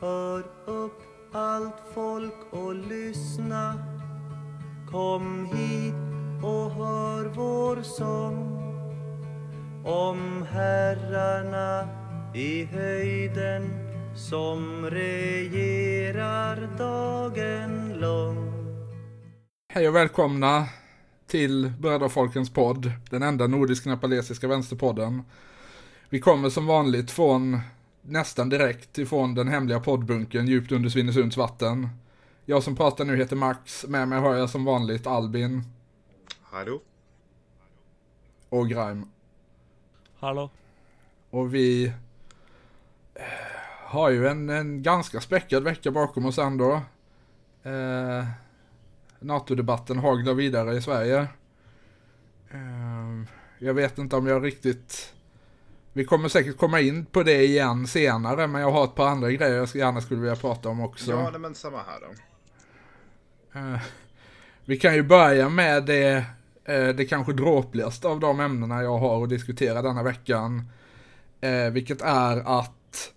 Hör upp allt folk och lyssna. Kom hit och hör vår sång. Om herrarna i höjden som regerar dagen lång. Hej och välkomna till Brödrafolkens podd, den enda nordisk-nepalesiska vänsterpodden. Vi kommer som vanligt från nästan direkt ifrån den hemliga poddbunken djupt under Svinesunds vatten. Jag som pratar nu heter Max, med mig har jag som vanligt Albin. Hallå? Och Grime. Hallå? Och vi eh, har ju en, en ganska späckad vecka bakom oss ändå. Eh, NATO-debatten haglar vidare i Sverige. Eh, jag vet inte om jag riktigt... Vi kommer säkert komma in på det igen senare, men jag har ett par andra grejer jag gärna skulle vilja prata om också. Ja, men samma här då. Eh, vi kan ju börja med det, eh, det kanske dråpligaste av de ämnena jag har att diskutera denna veckan. Eh, vilket är att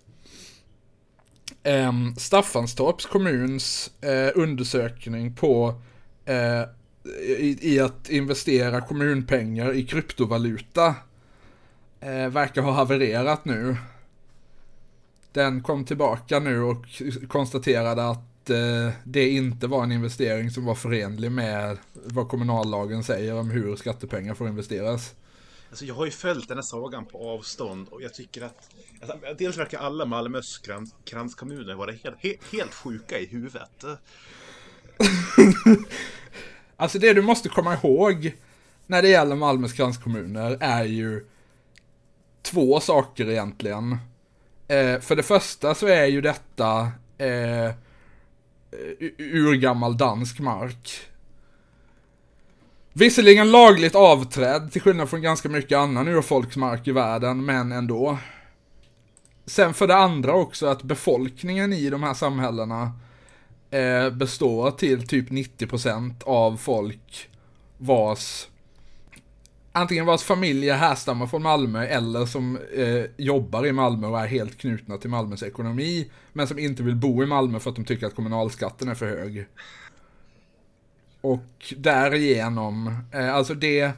ehm, Staffanstorps kommuns undersökning på i, i, att investera kommunpengar i kryptovaluta verkar ha havererat nu. Den kom tillbaka nu och konstaterade att eh, det inte var en investering som var förenlig med vad kommunallagen säger om hur skattepengar får investeras. Alltså jag har ju följt den här sagan på avstånd och jag tycker att alltså, dels verkar alla Malmös krans, kranskommuner vara helt, helt, helt sjuka i huvudet. alltså det du måste komma ihåg när det gäller Malmös kranskommuner är ju två saker egentligen. Eh, för det första så är ju detta eh, urgammal dansk mark. Visserligen lagligt avträdd, till skillnad från ganska mycket annan urfolksmark i världen, men ändå. Sen för det andra också att befolkningen i de här samhällena eh, består till typ 90% av folk vars antingen vars familjer härstammar från Malmö eller som eh, jobbar i Malmö och är helt knutna till Malmös ekonomi. Men som inte vill bo i Malmö för att de tycker att kommunalskatten är för hög. Och därigenom, eh, alltså det...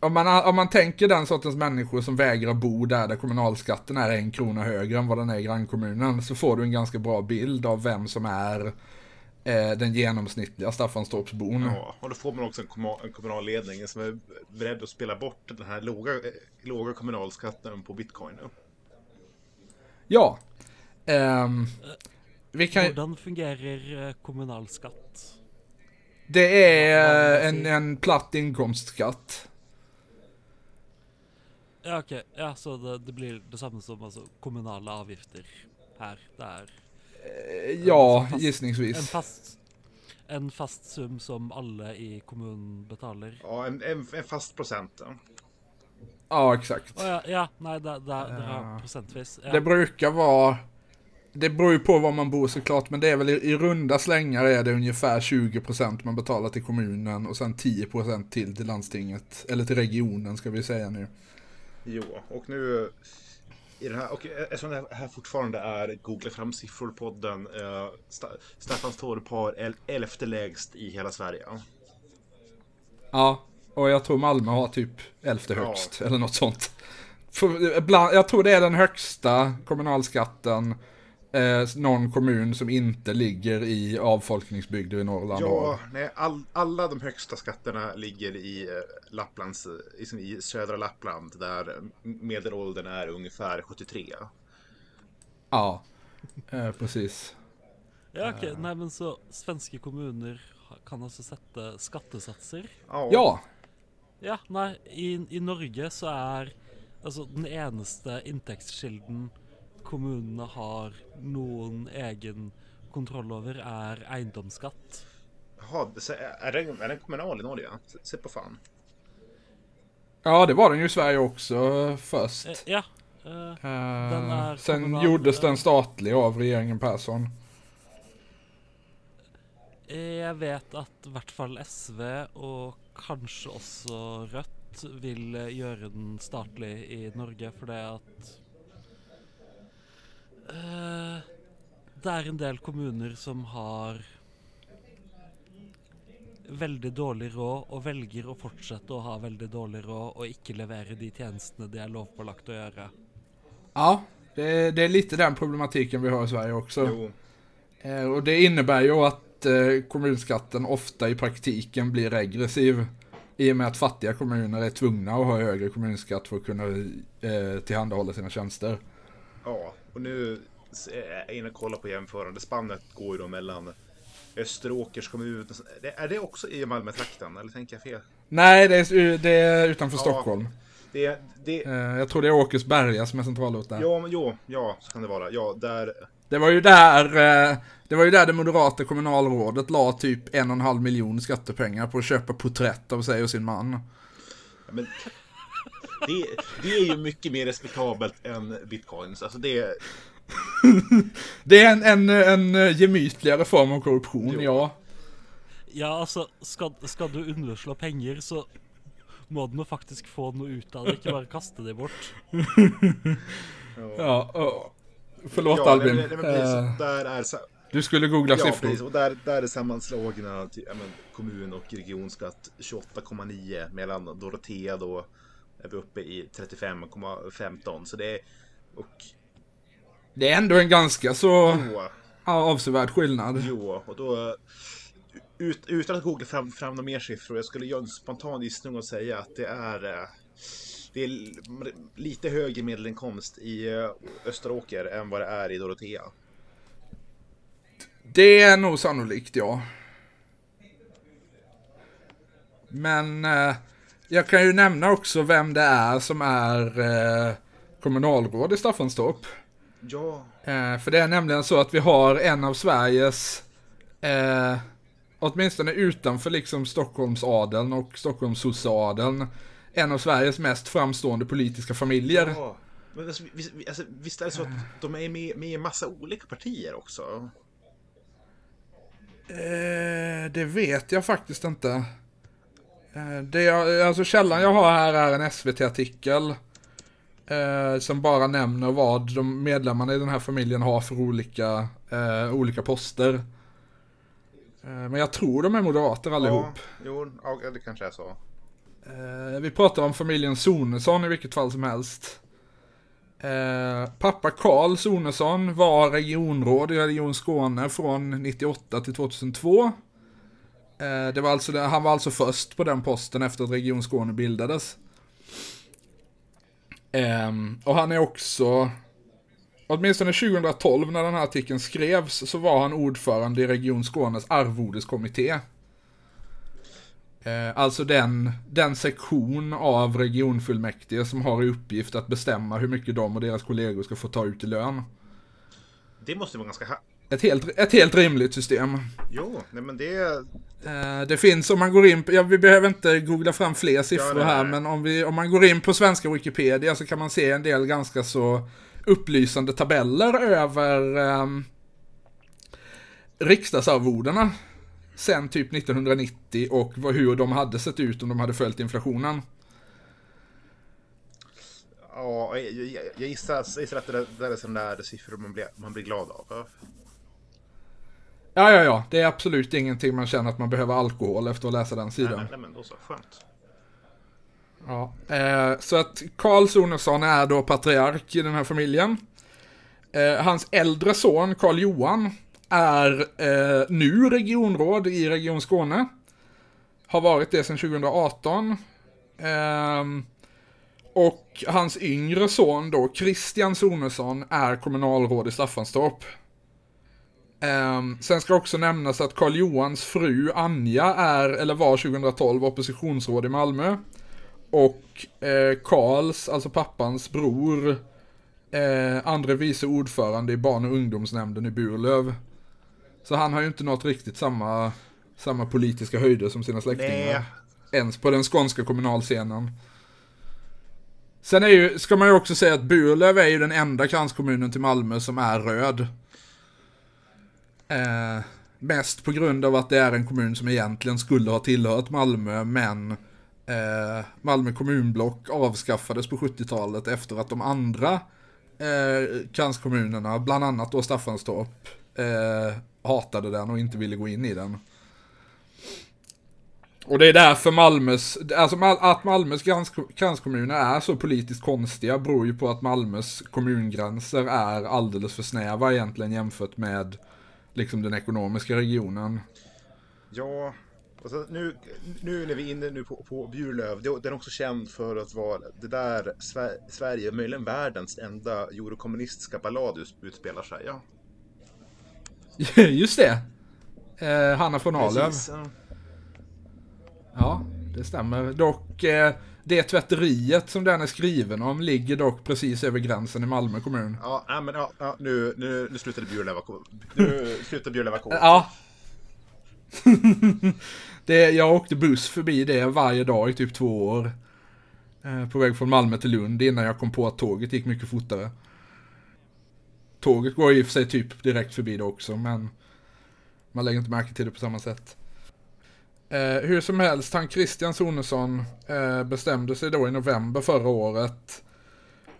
Om man, om man tänker den sortens människor som vägrar bo där, där kommunalskatten är en krona högre än vad den är i grannkommunen, så får du en ganska bra bild av vem som är eh, den genomsnittliga Staffanstorpsbon. Ja, och då får man också en, kommunal, en kommunal ledning som är beredd att spela bort den här låga, eh, låga kommunalskatten på bitcoin. Ja. Um, vi kan... Hur fungerar eh, kommunalskatt? Det är en, en platt inkomstskatt. Ja okej, okay. ja så det, det, blir detsamma som alltså, kommunala avgifter här, där. Eh, ja, fast, gissningsvis. En fast, en fast sum som alla i kommunen betalar. Ja, en, en, en fast procent. Ja, ja exakt. Oh, ja, ja, nej, det, det, det är procentvis. Ja. Det brukar vara det beror ju på var man bor såklart, men det är väl i, i runda slängar är det ungefär 20% man betalar till kommunen och sen 10% till till landstinget, eller till regionen ska vi säga nu. Jo, och nu i den här, och eftersom det här fortfarande är Googla fram siffror-podden, eh, Staffanstorp har elfte lägst i hela Sverige. Ja, och jag tror Malmö har typ elfte högst, ja. eller något sånt. För, bland, jag tror det är den högsta kommunalskatten eh, någon kommun som inte ligger i avfolkningsbygder i Norrland Ja, nej, all, alla de högsta skatterna ligger i eh, Lapplands, liksom i södra Lappland där medelåldern är ungefär 73. Ja, eh, precis. Ja, okej. Okay. Nej, men så svenska kommuner kan alltså sätta skattesatser? Ja. Ja, ja nej, i, i Norge så är alltså den enaste intäktskilden kommunerna har någon egen kontroll över är egendomsskatt. Jaha, är den, är den kommunal i Norge? Se på fan. Ja, det var den ju i Sverige också först. Eh, ja. Uh, sen kommunal, gjordes den statlig av regeringen Persson. Jag vet att i vart fall SV och kanske också Rött vill göra den statlig i Norge för det att Uh, det er en del kommuner som har veldig dårlig råd, og velger å fortsette å ha veldig dårlig råd og ikke levere de tjenestene de er lovpålagt å gjøre. Ja, det, det är lite den problematiken vi har i Sverige också. Jo. Eh, och det innebär ju att eh, kommunskatten ofta i praktiken blir regressiv. I och med att fattiga kommuner är tvungna att ha högre kommunskatt för att kunna eh, tillhandahålla sina tjänster. Ja, och nu är jag inne och kollar på jämförande. Spannet går ju då mellan Österåkers kommun. Är det också i Malmötrakten? Eller tänker jag fel? Nej, det är, det är utanför Ja. Stockholm. Det, det, Eh, jag tror det är Åkersberga som är centralort där. ja, men jo, ja, så kan det vara. Ja, där. Det var ju där, eh, det var ju där det moderata kommunalrådet la typ en och en halv miljon skattepengar på att köpa porträtt av sig och sin man. Men, det, det är ju mycket mer respektabelt än bitcoins. Alltså det, Det är en, en, en gemytligare form av korruption, Jo. ja. Ja, altså, skal, skal du underslå penger, så må du nå faktisk få noe ut av det, ikke bare kaste det bort. ja och, förlåt ja, Albin. nej, nej, men precis, Eh, där är så, du skulle googla Ja, siffror. precis. Och där, där är sammanslagna ja, men, kommun och regionskatt 28,9 medan Dorotea då är vi uppe i 35,15. Så det är... Och Det är ändå en ganska så jo, avsevärd skillnad. jo och då... Ut, utan att googla fram, fram några mer siffror, jag skulle göra en spontan gissning och säga att det är... eh, Det är lite högre medelinkomst i eh, Österåker än vad det är i Dorotea. Det är nog sannolikt, ja. Men eh, jag kan ju nämna också vem det är som är eh, kommunalråd i Staffanstorp. Ja, Eh, för det är nämligen så att vi har en av Sveriges, eh, åtminstone utanför liksom Stockholmsadeln och Stockholmssosseadeln, en av Sveriges mest framstående politiska familjer. Ja, men alltså, visst, alltså, visst är det så att de är med, med i massa olika partier också? Eh, det vet jag faktiskt inte. Eh, det jag, alltså källan jag har här är en SVT-artikel. Eh, som bara nämner vad de medlemmarna i den här familjen har för olika, eh, olika poster. Eh, men jag tror de är moderater allihop. Ja, jo, ja, det kanske är så. Eh, vi pratar om familjen Sonesson i vilket fall som helst. Eh, pappa Karl Sonesson var regionråd i Region Skåne från 98 till 2002. Eh, det var alltså, han var alltså först på den posten efter att Region Skåne bildades. Ehm, och han är också, åtminstone 2012 när den här artikeln skrevs, så var han ordförande i Region Skånes arvodeskommitté. Eh, alltså den, den sektion av regionfullmäktige som har i uppgift att bestämma hur mycket de och deras kollegor ska få ta ut i lön. Det måste vara ganska... Ett helt, ett helt rimligt system. jo, nej men det... Eh, det finns om man går in på, ja, vi behöver inte googla fram fler siffror Ja, här, men om, vi, om man går in på svenska Wikipedia så kan man se en del ganska så upplysande tabeller över ehm, riksdagsarvodena sen typ 1990 och vad, hur de hade sett ut om de hade följt inflationen. Ja, jag, jag, jag gissar, jag gissar att det där, det där är sådana där siffror man blir, man blir glad av. Ja. Ja, ja. Det är absolut ingenting man känner att man behöver alkohol efter att läsa den Nej, sidan. men, nej, men då så, skönt. Ja, eh, så att Karl Sonesson är då patriark i den här familjen. Eh, hans äldre son, Karl Johan, är eh, nu regionråd i Region Skåne. Har varit det sedan 2018. Ehm, och hans yngre son då, Christian Sonesson, är kommunalråd i Staffanstorp. Ehm, sen ska också nämnas att Karl Johans fru Anja är, eller var 2012, oppositionsråd i Malmö. Och eh, Karls, alltså pappans bror, eh, andre vice ordförande i barn och ungdomsnämnden i Burlöv. Så han har ju inte nått riktigt samma, samma politiska höjder som sina släktingar. Nej. Ens på den skånska kommunalscenen. Sen är ju, ska man ju också säga att Burlöv är ju den enda kranskommunen till Malmö som är röd. Eh, mest på grund av att det är en kommun som egentligen skulle ha tillhört Malmö, men eh, Malmö kommunblock avskaffades på 70-talet efter att de andra eh, kranskommunerna, bland annat då Staffanstorp, eh, hatade den och inte ville gå in i den. Och det är därför Malmös, alltså att Malmös kranskommuner är så politiskt konstiga beror ju på att Malmös kommungränser är alldeles för snäva egentligen jämfört med liksom den ekonomiska regionen. Ja, alltså nu, nu när vi är inne nu på, på Bjurlöv, den är också känd för att vara det där Sverige, möjligen världens enda eurokommunistiska ballad utspelar sig. Ja. Just det. Eh, Hanna von Arlöv. Ja, det stämmer. Dock, eh, det tvätteriet som den är skriven om ligger dock precis över gränsen i Malmö kommun. Ja, men ja, ja nu, nu, nu slutade Bjurlöva Nu slutar Bjurlöva Ja. det, jag åkte buss förbi det varje dag i typ två år. Eh, på väg från Malmö till Lund innan jag kom på att tåget gick mycket fortare. Tåget går i och för sig typ direkt förbi det också, men man lägger inte märke till det på samma sätt. Eh, hur som helst, han Christian Sonesson eh, bestämde sig då i november förra året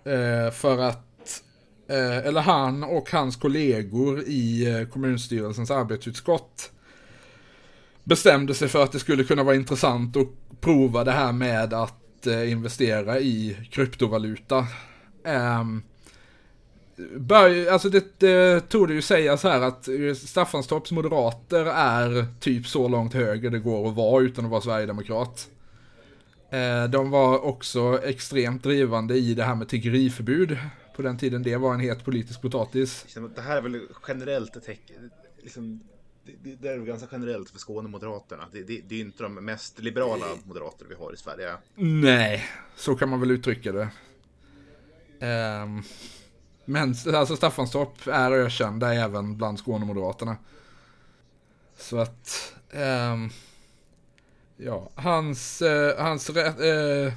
eh, för att, eh, eller han och hans kollegor i eh, kommunstyrelsens arbetsutskott bestämde sig för att det skulle kunna vara intressant att prova det här med att eh, investera i kryptovaluta. Um, bör, alltså det, det tog det ju säga så här att Staffanstorps moderater är typ så långt höger det går att vara utan att vara sverigedemokrat. Eh, de var också extremt drivande i det här med tiggeriförbud. På den tiden det var en het politisk potatis. Det här är väl generellt ett tecken, liksom, det, det, är väl ganska generellt för Skånemoderaterna. Det, det, det är inte de mest liberala moderater vi har i Sverige. Nej, så kan man väl uttrycka det. Um, men alltså Staffanstorp är ökända även bland Skånemoderaterna. Så att, um, ja, hans, uh, hans, uh,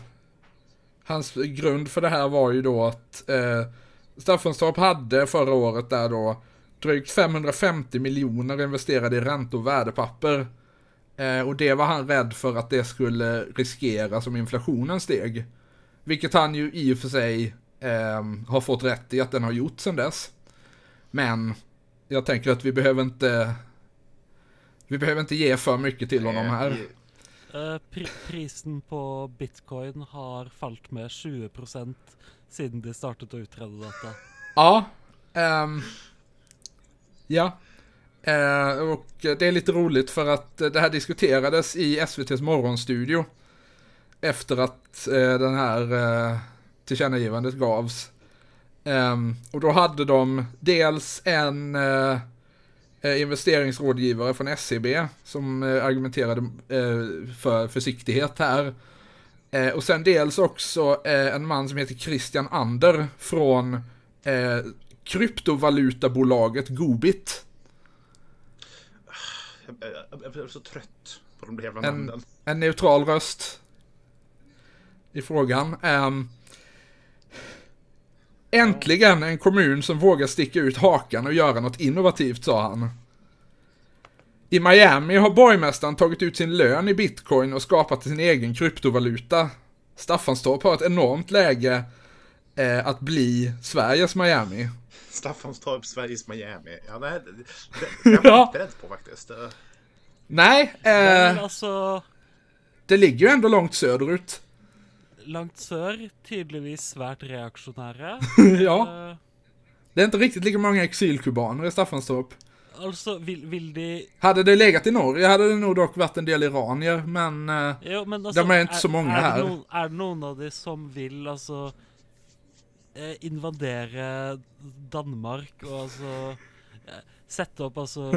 hans grund för det här var ju då att uh, Staffanstorp hade förra året där då drygt 550 miljoner investerade i räntor och värdepapper. Eh, och det var han rädd för att det skulle riskera som inflationen steg. Vilket han ju i och för sig eh, har fått rätt i att den har gjort sedan dess. Men jag tänker att vi behöver inte vi behöver inte ge för mycket till honom här. Uh, pri prisen på bitcoin har fallit med 20% sedan de startade att utreda detta. Ja. Um, ja. Uh, och det är lite roligt för att det här diskuterades i SVTs morgonstudio. Efter att uh, den här uh, tillkännagivandet gavs. Um, och då hade de dels en uh, investeringsrådgivare från SCB e som uh, argumenterade uh, för försiktighet här. och sen dels också en man som heter Christian Ander från kryptovalutabolaget Gobit. Jag är så trött på de jävla namnen. En, en neutral röst i frågan. Um, Äntligen en kommun som vågar sticka ut hakan och göra något innovativt, sa han. I Miami har borgmästaren tagit ut sin lön i bitcoin och skapat sin egen kryptovaluta. Staffanstorp har ett enormt läge eh, att bli Sveriges Miami. Staffanstorp, Sveriges Miami. Ja, det, det, det, det är jag inte beredd på faktiskt. Nej, eh, Men alltså... det ligger ju ändå långt söderut långt sør tydeligvis svärt reaktionära. ja. Uh, det är inte riktigt lika många exilkubaner i Staffanstorp. Alltså, vill, vill de... Hade det legat i Norge hade det nog dock varit en del iranier, men, uh, jo, men alltså, de är inte är, så många är här. Någon, är det någon av de som vill alltså eh, invadera Danmark och alltså sätta upp alltså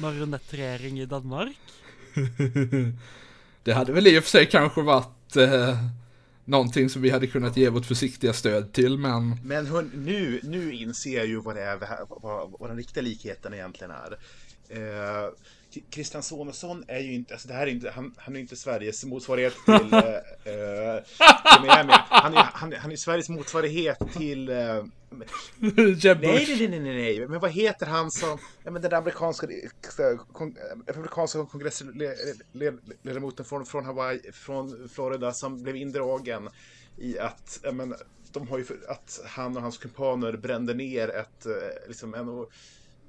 marionettregering i Danmark? det hade väl i och för sig kanske varit eh, någonting som vi hade kunnat ge vårt försiktiga stöd till, men... Men hon, nu, nu inser jag ju vad, det är, vad, vad den riktiga likheten egentligen är. Eh, Christian Sonesson är ju inte, alltså det här är inte, han, han är inte Sveriges motsvarighet till, eh, eh till Han är, han, han är Sveriges motsvarighet till eh, nej, nej, nej, nej, nej, men vad heter han som, ja, men den amerikanska, kon, republikanska kongressledamoten från, från Hawaii, från Florida som blev indragen i att, ja, men, de har ju att han och hans kumpaner brände ner ett, eh, liksom en,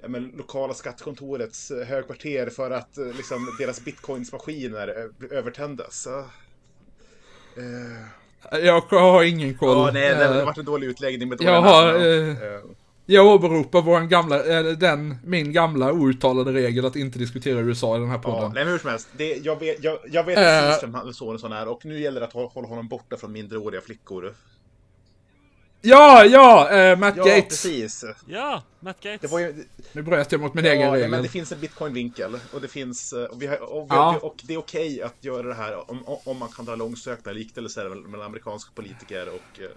ja, men, lokala skattekontorets eh, högkvarter för att eh, liksom, deras bitcoinsmaskiner eh, övertändes. Så, eh, Jag har ingen koll. ja, nej, det har varit en dålig utläggning med jag har, ja. Eh, Jag åberopar vår gamla, den, min gamla outtalade regel att inte diskutera USA i den här Ja, podden. nej men hur som helst. Det, jag vet, jag, jag vet precis vem han- sonen är och nu gäller det att hålla, hålla honom borta från mindreåriga flickor. Ja, ja, eh, Matt Ja, Gates. precis. Ja, Matt Gates. Det var ju, Nu bröt jag mot min egen ja, regel. men det finns en bitcoin-vinkel och det finns, eh, och, vi har, och, vi, Ja. och det är okej att göra det här om, om man kan dra långsökta liknelser mellan amerikanska politiker och eh,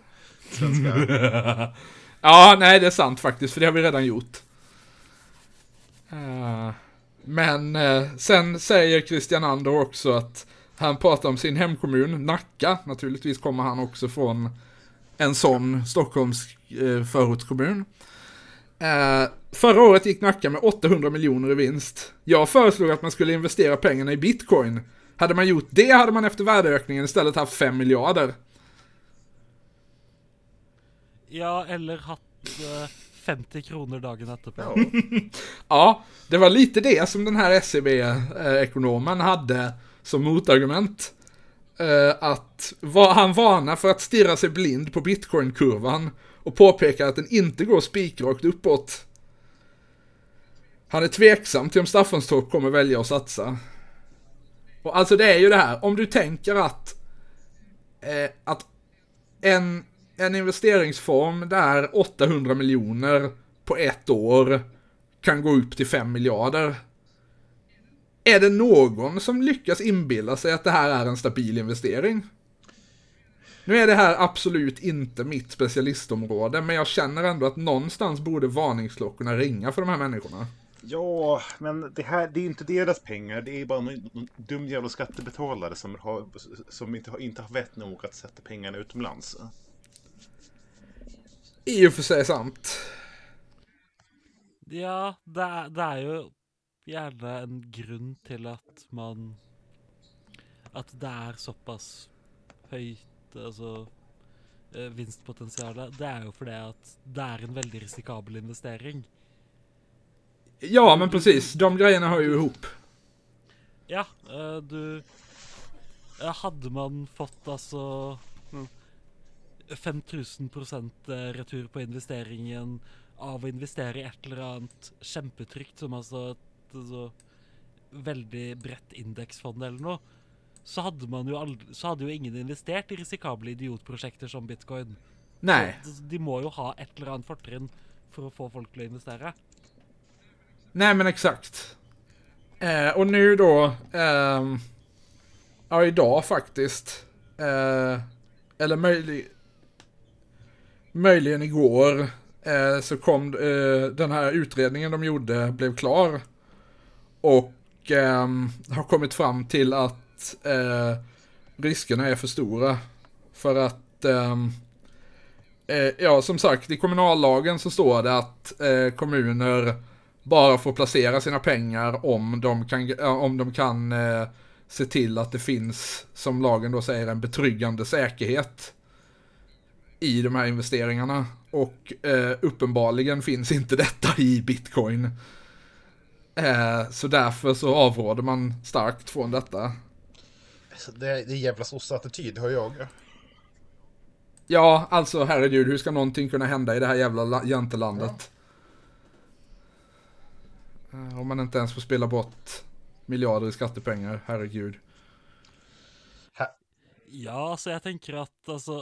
svenska. Ja, nej det är sant faktiskt, för det har vi redan gjort. Men sen säger Christian Ander också att han pratar om sin hemkommun, Nacka. Naturligtvis kommer han också från en sån Stockholms eh, förortskommun. Eh, förra året gick Nacka med 800 miljoner i vinst. Jag föreslog att man skulle investera pengarna i bitcoin. Hade man gjort det hade man efter värdeökningen istället haft 5 miljarder. Ja, eller hatt eh, 50 kronor dagen etterpå. Ja. Ja, det var lite det som den här SEB-ekonomen hade som motargument. Eh, Att han varnar för att stirra sig blind på bitcoin-kurvan och påpekar att den inte går spikrakt uppåt. Han är tveksam till om Staffanstorp kommer välja att satsa. Och alltså det är ju det här, om du tänker att, eh, att en, en investeringsform där 800 miljoner på ett år kan gå upp till 5 miljarder. Är det någon som lyckas inbilla sig att det här är en stabil investering? Nu är det här absolut inte mitt specialistområde, men jag känner ändå att någonstans borde varningsklockorna ringa för de här människorna. Ja, men det här det är inte deras pengar. Det är bara någon någon dum jävla skattebetalare som, har, som inte, har, inte har vett nog att sätta pengarna utomlands. I och för sig sant. Ja, det det er jo gjerne en grunn til at man At det er såpass høyt altså eh, vinstpotensialet. Det er jo fordi at det er en veldig risikabel investering. Ja, men precis. De grejerna hör ju ihop. Ja, eh, du eh, Hadde man fått altså mm, 5000 eh, retur på investeringen av å investere i et eller annet kjempetrygt, som altså et så veldig bredt indeksfond eller noe, så hadde man jo aldri, så hadde jo ingen investert i risikable idiotprosjekter som bitcoin. Nej. Så de må jo ha et eller annet fortrinn for å få folk til å investere. Nej men exakt. Eh, och nu då, ehm, ja idag faktiskt, eh, eller möjlig, möjligen igår, eh, så kom eh, den här utredningen de gjorde, blev klar. Och eh, har kommit fram till att eh, riskerna är för stora. För att ehm, Eh, ja, som sagt, i kommunallagen så står det att eh, kommuner bara får placera sina pengar om de kan, eh, om de kan eh, se till att det finns, som lagen då säger, en betryggande säkerhet i de här investeringarna. Och eh, uppenbarligen finns inte detta i bitcoin. Eh, så därför så avråder man starkt från detta. Så det, är, det är jävla sosseattityd, hör jag. Ja, alltså herregud, hur ska någonting kunna hända i det här jävla la- jantelandet? Eh, Om man inte ens får spela bort miljarder i skattepengar, herregud. Ja, så jeg tenker at altså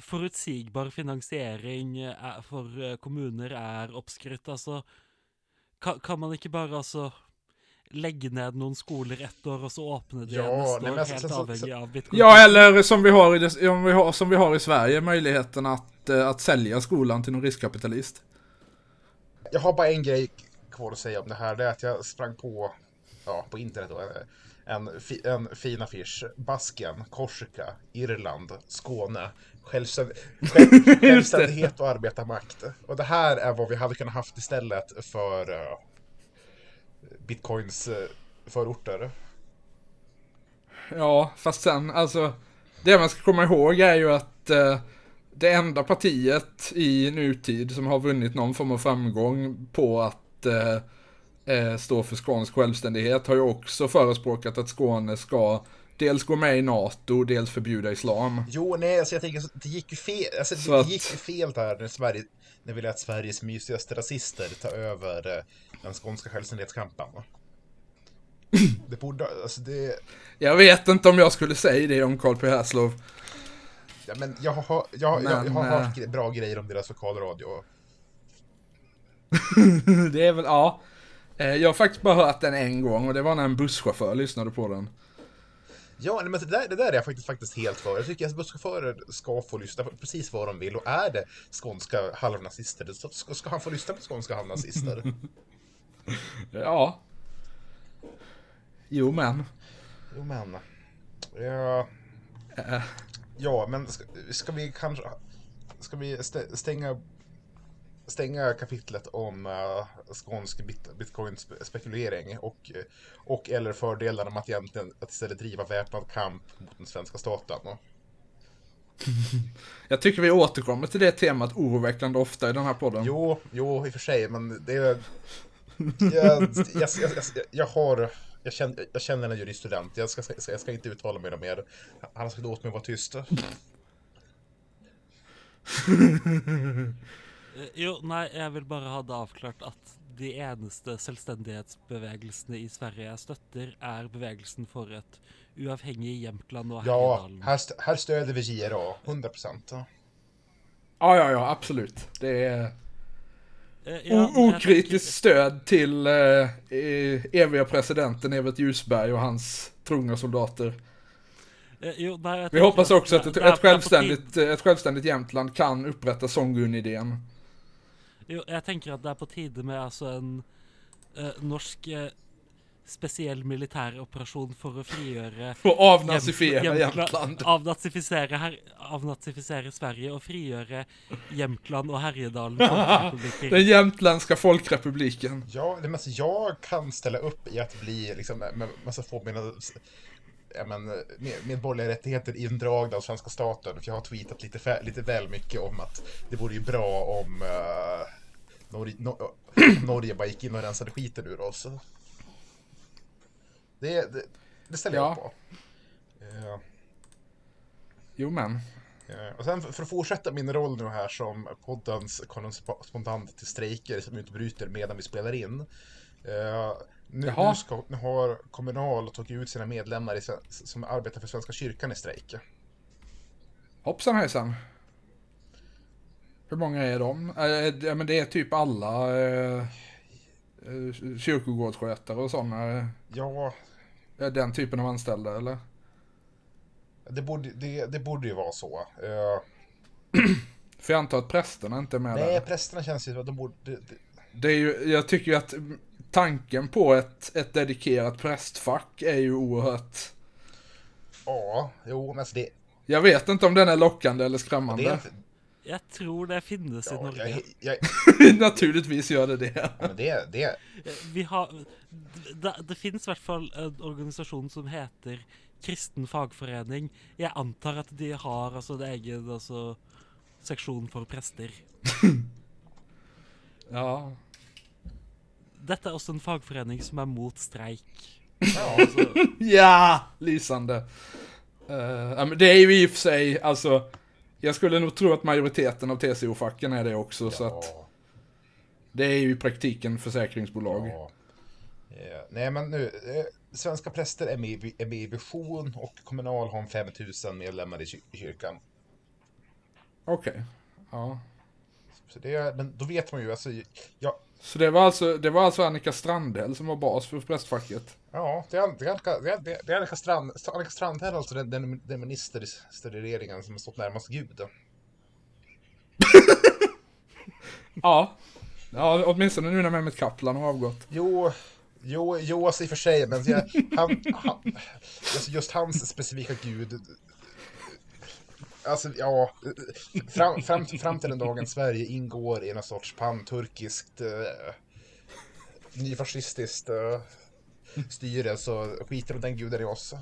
Forutsigbar finansiering er, for eh, kommuner er oppskrytt. Altså kan, kan man ikke bare altså legge ned noen skoler ett år, og så åpne de Ja, neste nei, år, men altså, helt så- så- av bitcoin? Ja, eller som vi har i, det, om vi har, som vi har i Sverige, möjligheten att, eh, att sälja skolan till någon riskkapitalist. Jag har bara en grej kvar att säga om det här. Det är att jag sprang på, ja, på internet då, en, fi, en fin affisch. Basken, Korsika, Irland, Skåne. Självständ, själv, självständighet och arbetarmakt. Och det här är vad vi hade kunnat haft istället för uh, bitcoins uh, förorter. Ja, fast sen, alltså, det man ska komma ihåg är ju att eh, det enda partiet i nutid som har vunnit någon form av framgång på att eh, eh, stå för skånsk självständighet har ju också förespråkat att Skåne ska dels gå med i NATO, dels förbjuda islam. Jo, nej, alltså jag tänker så, det gick ju fel, alltså Så det att- gick ju fel där när Sverige, när vi lät Sveriges mysigaste rasister ta över eh, den skånska självständighetskampen. Det borde, alltså det, Jag vet inte om jag skulle säga det om Carl P. Hässlov. ja men jag har, jag, jag, jag har Men, hört eh, bra grejer om deras lokalradio. det är väl, ja. Eh, Jag har faktiskt bara hört den en gång och det var när en busschaufför lyssnade på den. Ja, men det där, det där är jag faktiskt, faktiskt helt för. Jag tycker att busschaufförer ska få lyssna på precis vad de vill och är det skånska halvnazister så ska, ska han få lyssna på skånska halvnazister. Ja. Jo men. Jo men. Ja, Eh, ja men ska, ska vi kanske... Ska vi stä- stänga, stänga kapitlet om uh, skånsk bit, bitcoin-spekulering och, eh, och eller fördelarna med att egentligen att istället driva väpnad kamp mot den svenska staten? Jag tycker vi återkommer till det temat oroväckande ofta i den här podden. Jo, jo, i och för sig, men det är... Jag, jag, jag, jag, har... Jag känner, jag känner en juriststudent, jag ska, ska, jag ska inte uttala mig mer. Han sagt åt mig att vara tyst. Eh, Jo, nei, jeg vil bare ha det avklart at de eneste selvstendighetsbevegelsene i Sverige jeg støtter, er bevegelsen for et uavhengig Jämtland og Ja, Härjedalen. här, st- här stöder vi JRA, 100 procent. Ja, ja, ja, absolut. Det är Eh, ja, okritiskt stöd till eh, eviga presidenten Evert Ljusberg och hans trogna soldater. eh, jo, nei, jeg Vi hoppas at också att ett, ett, självständigt, ett självständigt Jämtland kan upprätta Songun-idén. Jo, jeg tenker at det er på tide med altså en eh, norsk eh, spesiell militæroperasjon for å frigjøre Och avnazifiera Jämt- Jämtland. Avnazifisere, her, avnazifisere Sverige og frigjøre Jämtland og Härjedalen folkerepublikker. Den jämtländska folkrepubliken. Ja, det, men alltså, jag kan ställa upp i att bli liksom, med massa få mina men, med, medborgerliga rättigheter indragna av svenska staten. För jag har tweetat lite, fä- lite väl mycket om att det vore ju bra om uh, Norge, no, Norge bara gick in och rensade skiten ur oss. Det, det, det ställer jag Ja. upp på. Eh, Jo men. Eh, Och sen för för att fortsätta min roll nu här som poddens korrespondent till strejker som utbryter medan vi spelar in. Nu, nu, ska, nu har Kommunal tagit ut sina medlemmar i, som arbetar för Svenska kyrkan i strejk. Hoppsan hejsan. Hur många är de? Eh, ja, men det är typ alla eh, kyrkogårdsskötare och sådana. Ja, Den typen av anställda eller? det borde, det, det borde ju vara så. Eh, För jag antar att prästerna inte är med nej, där. prästerna känns ju de borde... Det, det, Det är ju, jag tycker ju att tanken på ett, ett dedikerat prästfack är ju oerhört... ja, jo, men alltså det, Jag vet inte om den är lockande eller det är skrämmande. inte... Jeg tror det finnes i Ja, Norge. jag, jag, Naturligtvis gör det det. ja, men det, det, Vi har, det, det finnes i hvert fall en organisasjon som heter Kristen fagforening. Jeg antar at de har altså en egen altså, seksjon for prester. Ja. Dette er også en fagforening som er mot streik. ja, Altså, Ja, lysande. Ja, men det är ju i och för sig, alltså, jag skulle nog tro att majoriteten av TCO-facken är det också, så att ja. det är ju i praktiken försäkringsbolag. Ja. Eh, nej, men nu. Eh, svenska präster är med, i- är med i Vision och Kommunal har 5000 medlemmar i, kyr- i kyrkan. Okej. Ja. Så det är, men då vet man ju, alltså, ja, Så det var, alltså, det var alltså Annika Strandhäll som var bas för prästfacket? ja det är, Annika- det är, det är, Annika, Strand, Annika Strandhäll, alltså den, den, den minister i regeringen som har stått närmast Gud. Ja. Ja, åtminstone nu när Mehmet Kaplan har avgått. Jo, jo, jo, alltså i och för sig, men jag, han, han, alltså just hans specifika gud. Alltså, ja, fram, fram, fram till den dagen Sverige ingår i någon sorts panturkiskt, eh, nyfascistiskt eh, styre så skiter de den guden i oss.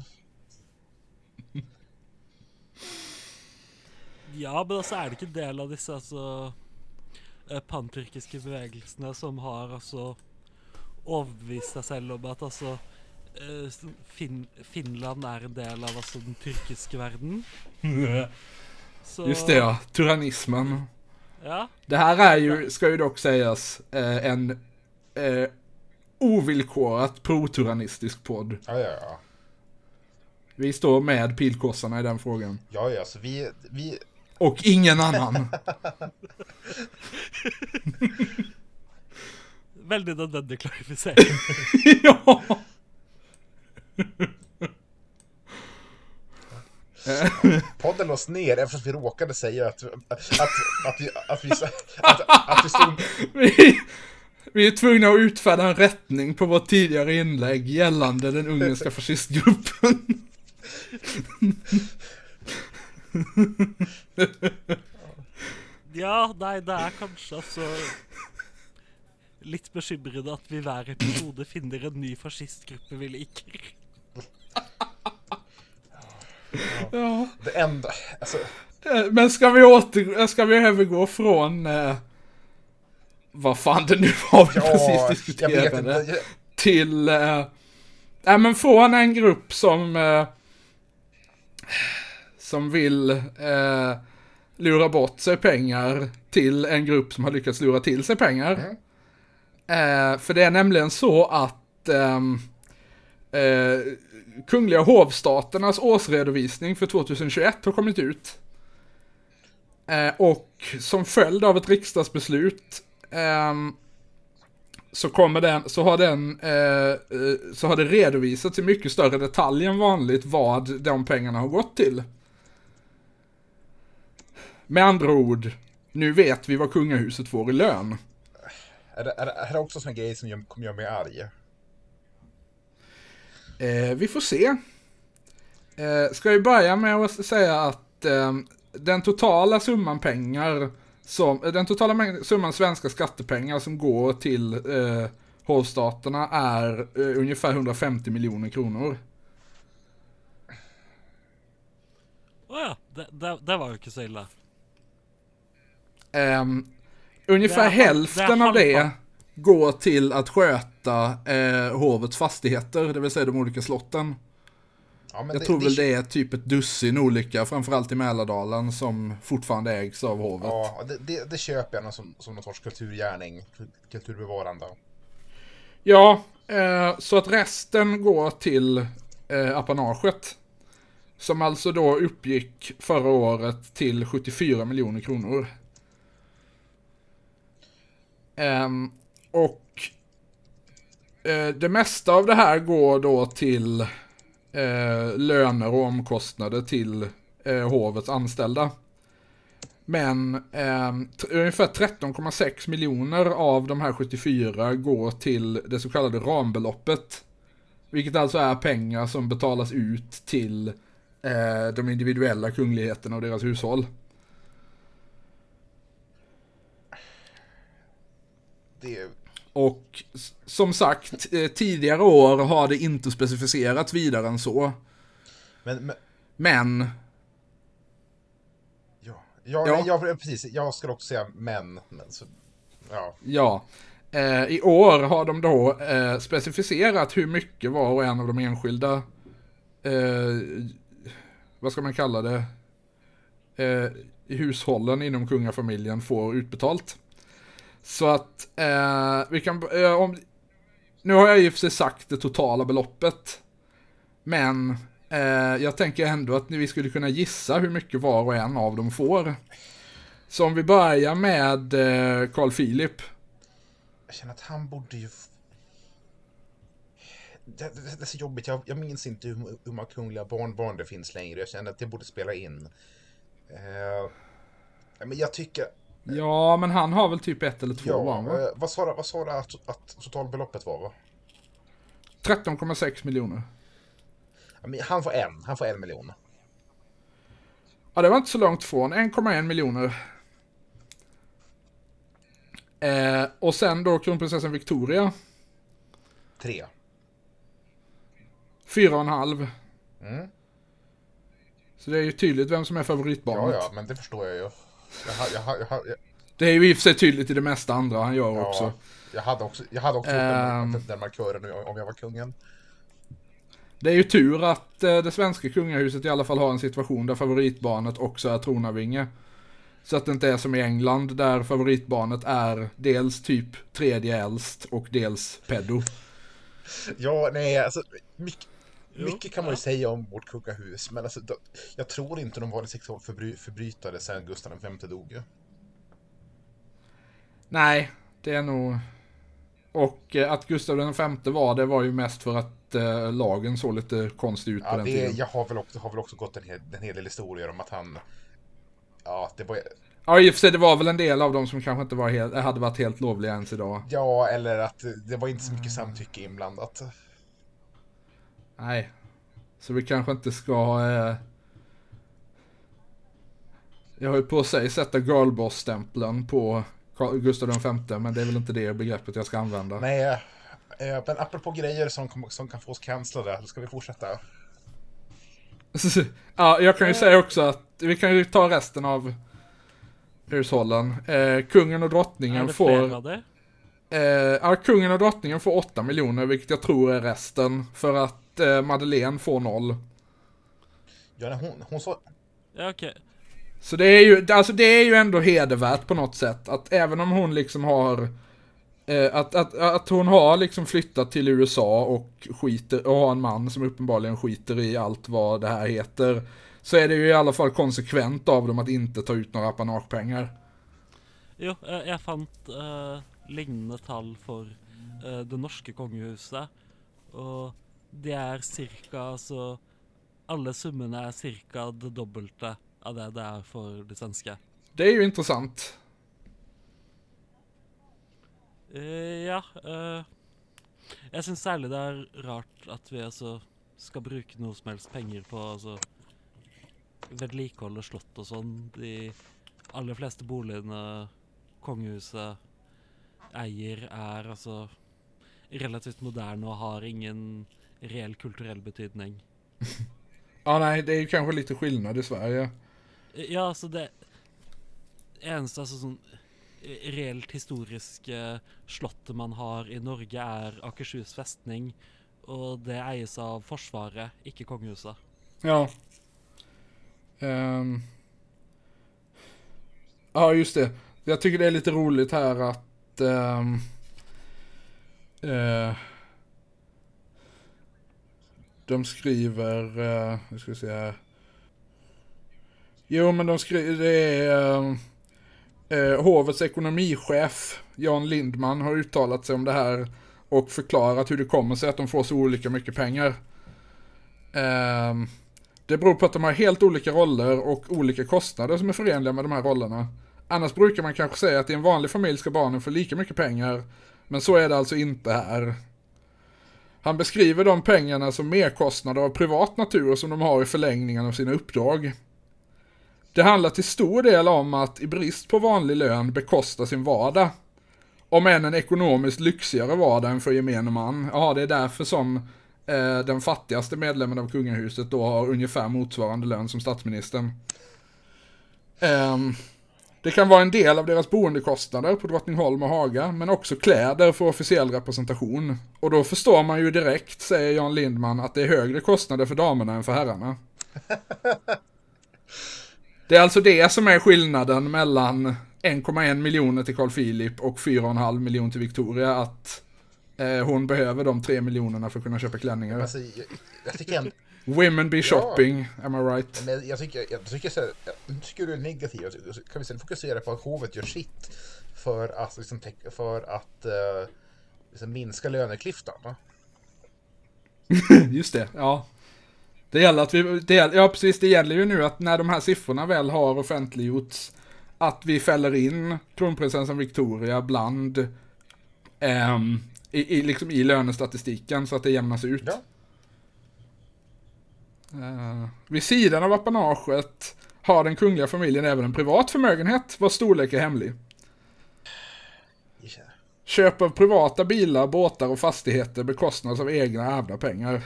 Ja, men altså er det ikke del av disse altså eh, pantyrkiske bevegelsene som har altså overbevist seg selv om at altså fin Finland er en del av altså den tyrkiske verden? Så, Just det ja, tyrannismen. Ja. Det här är ju, ska ju dock sägas, eh, en eh, ovillkorat pro-tyrannistisk podd. Ja, ja, ja. Vi står med pilkossarna i den frågan. Ja, ja, så vi, vi, Och ingen annan. Veldig nødvendig klarifisering. ja. Podden lades ner eftersom vi råkade säga att, att, att, vi, att, vi, att, att vi stod... Vi, vi är tvungna att utfärda en rättning på vårt tidigare inlägg gällande den ungerska fascistgruppen. Ja, nei, det er kanskje altså Litt bekymrende at vi hver episode finner en ny fascistgruppe vi liker. Ja. Det enda, alltså, Men ska vi åter, ska vi övergå från eh, vad fan det nu var vi ja, precis jag diskuterade inte. Jag, till, eh, nej men från en grupp som, eh, som vill eh, lura bort sig pengar till en grupp som har lyckats lura till sig pengar. Eh, för det är nämligen så att ehm, eh, Kungliga hovstaternas årsredovisning för 2021 har kommit ut. Eh, och som följd av ett riksdagsbeslut eh, så kommer den, så har den, eh, eh, så har det redovisats i mycket större detalj än vanligt vad de pengarna har gått till. Med andra ord, nu vet vi vad kungahuset får i lön. är, det, är, det, är det också en grej som gör, kommer göra mig arg? Eh, vi får se. Eh, ska vi börja med att säga att eh, den totala summan pengar som, eh, den totala summan svenska skattepengar som går till eh, hovstaterna är eh, ungefär 150 miljoner kronor. Å ja, det var jo ikke så ille. Ehm, ungefär Det är hälften det av det går till att sköta eh, hovets fastigheter, det vill säga de olika slotten. Ja, Jag tror väl det är typ ett dussin olika, framförallt i Mälardalen, som fortfarande ägs av hovet. Ja, det, det, det köper jag som, som någon sorts kulturgärning, kulturbevarande. Ja, eh, så att resten går till eh, apanaget. Som alltså då uppgick förra året till 74 miljoner kronor. Ehm, och eh, Eh, det mesta av det här går då till eh, löner och omkostnader till eh, hovets anställda. Men eh, ungefär 13,6 miljoner av de här 74 går till det så kallade rambeloppet. Vilket alltså är pengar som betalas ut till eh, de individuella kungligheterna och deras hushåll. Det, och som sagt, eh, tidigare år har det inte specificerats vidare än så. men, men Men, ja, ja, Ja. Nej, ja, precis. Jag skulle också säga men. men så, ja. ja. Eh, I år har de då eh, specificerat hur mycket var och en av de enskilda, eh, vad ska man kalla det, eh, hushållen inom kungafamiljen får utbetalt. Så att eh, vi kan, eh, om, nu har jag i och för sig sagt det totala beloppet. Men eh, jag tänker ändå att vi skulle kunna gissa hur mycket var och en av dem får. Så om vi börjar med eh, Carl Philip. Jag känner att han borde ju... Det, det, det är så jobbigt. Jag, jag minns inte hur, hur många kungliga barnbarn det finns längre. Jag känner att det borde spela in. Eh, men jag tycker... Ja, men han har väl typ ett eller två Ja, barn va? eh, vad sa du vad sa du att, att totalbeloppet var? Va? 13,6 miljoner. Ja, men Han får en. Han får en miljon. Ja, det var inte så långt från. 1,1 miljoner. Eh, och sen då kronprinsessan Victoria. Tre. 4,5. Mm. Så det är ju tydligt vem som är favoritbarnet. Ja, ja, men det förstår jag ju. Jag, jag, jag, Det är ju i och för sig tydligt i det mesta andra han gör ja, också. jag hade också, jag hade också Ehm. den, den markören om jag var kungen. Det är ju tur att eh, det svenska kungahuset i alla fall har en situation där favoritbarnet också är tronarvinge. Så att det inte är som i England där favoritbarnet är dels typ tredje äldst och dels pedo. Ja, nej, alltså mycket, Jo, mycket kan man ju ja. säga om vårt kungahus, men alltså, då, jag tror inte de var en sexualförbrytare sen Gustav V dog. ju. Nej, det är nog... Och eh, att Gustav V var det var ju mest för att eh, lagen såg lite konstig ut på Ja, den det, tiden. jag har väl också, har väl också gått en hel, en hel del historier om att han... Ja, det var... Ja, i och för sig det var väl en del av dem som kanske inte var helt, hade varit helt lovliga ens idag. Ja, eller att det var inte så mycket samtycke inblandat. Nej. Så vi kanske inte ska... Eh... Jag har ju på sig sätta girlboss-stämpeln på Gustav V, men det är väl inte det begreppet jag ska använda. Nej, eh, men apropå grejer som, som kan få oss cancellade, ska vi fortsätta. ja, jag kan ju säga också att vi kan ju ta resten av hushållen. Eh, kungen och drottningen får... Eh, ja, kungen och drottningen får 8 miljoner, vilket jag tror är resten. För att eh, Madeleine får noll. Ja, nej, hon, hon sa... Ja, okej. Så det är ju, alltså det är ju ändå hedervärt på något sätt. Att även om hon liksom har... Eh, att, att, att hon har liksom flyttat till USA och skiter, och har en man som uppenbarligen skiter i allt vad det här heter. Så är det ju i alla fall konsekvent av dem att inte ta ut några apanagepengar. Jo, eh, jeg fant eh, lignende tall for eh, det norske kongehuset. Og de er cirka altså Alle summene er cirka det dobbelte av det det er for det svenske. Det är ju intressant. Eh, ja. eh, jeg syns særlig det er rart at vi altså skal bruke noe som helst penger på altså vedlikeholde slott og sånn. De aller fleste boligene kongehuset eier, er altså relativt moderne og har ingen reell kulturell betydning. Ja, nej, det är ju kanske lite skillnad i Sverige. Eh, Ja, altså det eneste altså sånn eh, reelt historiske slottet man har i Norge, er Akershus festning. Og det eies av Forsvaret, ikke kongehuset. Ja. Ehm. Ja, just det. Jag tycker det är lite roligt här att... ehm, eh, de skriver... Eh, uh, nu ska vi se här. Jo, men de skriver... Det är... Eh, eh, hovets ekonomichef, Jan Lindman, har uttalat sig om det här och förklarat hur det kommer sig att de får så olika mycket pengar. Ehm, det beror på att de har helt olika roller och olika kostnader som är förenliga med de här rollerna. Annars brukar man kanske säga att i en vanlig familj ska barnen få lika mycket pengar, men så är det alltså inte här. Han beskriver de pengarna som merkostnader av privat natur som de har i förlängningen av sina uppdrag. Det handlar till stor del om att i brist på vanlig lön bekosta sin vardag. Om än en ekonomiskt lyxigare vardag än för gemene man. Ja, det är därför som eh, den fattigaste medlemmen av kungahuset då har ungefär motsvarande lön som statsministern. Ehm, det kan vara en del av deras boendekostnader på Drottningholm och Haga, men också kläder för officiell representation. Och då förstår man ju direkt, säger Jan Lindman, att det är högre kostnader för damerna än för herrarna. Det är alltså det som är skillnaden mellan 1,1 miljoner till Carl Philip och 4,5 miljoner till Victoria, att eh, hon behöver de 3 miljonerna för att kunna köpa klänningar. Alltså, jag, jag tycker ändå... Women be shopping, am I right? Men jag tycker, jag tycker, så här, jag tycker du är negativ. Kan vi istället fokusera på att hovet gör sitt för att, liksom, för att eh, liksom, minska löneklyftan? va? Just det, ja. Det gäller att vi, det gäller, ja precis, det gäller ju nu att när de här siffrorna väl har offentliggjorts, att vi fäller in kronprinsessan Victoria bland, ehm, i, i, liksom i lönestatistiken så att det jämnas ut. Ja. Eh, vid sidan av apanaget har den kungliga familjen även en privat förmögenhet vars storlek är hemlig. Ja. Köp av privata bilar, båtar och fastigheter bekostas av egna ärvda pengar.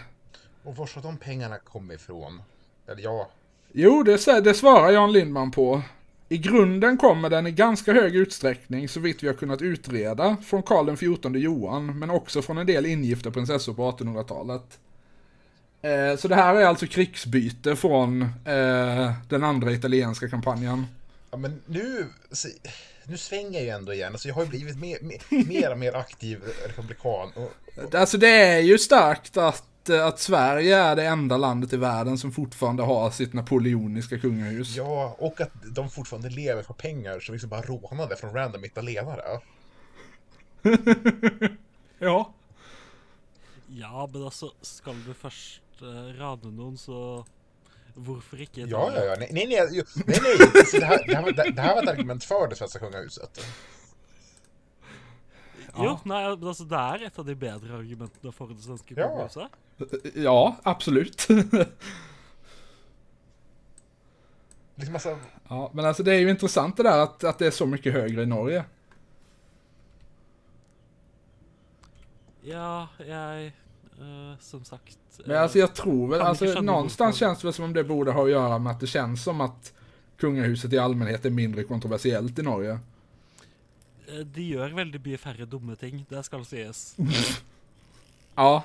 Och var ska de pengarna komma ifrån? Eller ja, Jo, det, det svarar Jan Lindman på. I grunden kommer den i ganska hög utsträckning, så vitt vi har kunnat utreda, från Karl XIV Johan, men också från en del ingifta prinsessor på 1800-talet. Eh, så det här är alltså krigsbyte från eh, den andra italienska kampanjen. Ja, men nu, nu svänger jag ju ändå igen. Alltså, jag har ju blivit mer, mer, mer och mer aktiv republikan. Och, och, Alltså det är ju starkt att, eh, att Sverige är det enda landet i världen som fortfarande har sitt napoleoniska kungahus. ja, och att de fortfarande lever på pengar som liksom bara rånade från random italienare. Ja. Ja, men altså, skal du først uh, rane noen, så hvorfor ikke? Ja, ja, ja. Nej, nej, nej. jo, nej, nej. Alltså, det, här, det, här, var- det, det här var ett argument för det svenska kungahuset. Jo, nei, men altså, det er et av de bedre argumentene for det svenske Ja. kongehuset. Ja, absolut. Liksom, alltså, ja, men alltså det är ju intressant det där att, att det är så mycket högre i Norge. Ja, jeg eh, Som sagt Men eh, alltså jag tror väl, alltså någonstans känns det väl som om det borde ha att göra med att det känns som att kungahuset i allmänhet är mindre kontroversiellt i Norge. eh, De gjør veldig mye færre dumme ting, det skal sies. Ja.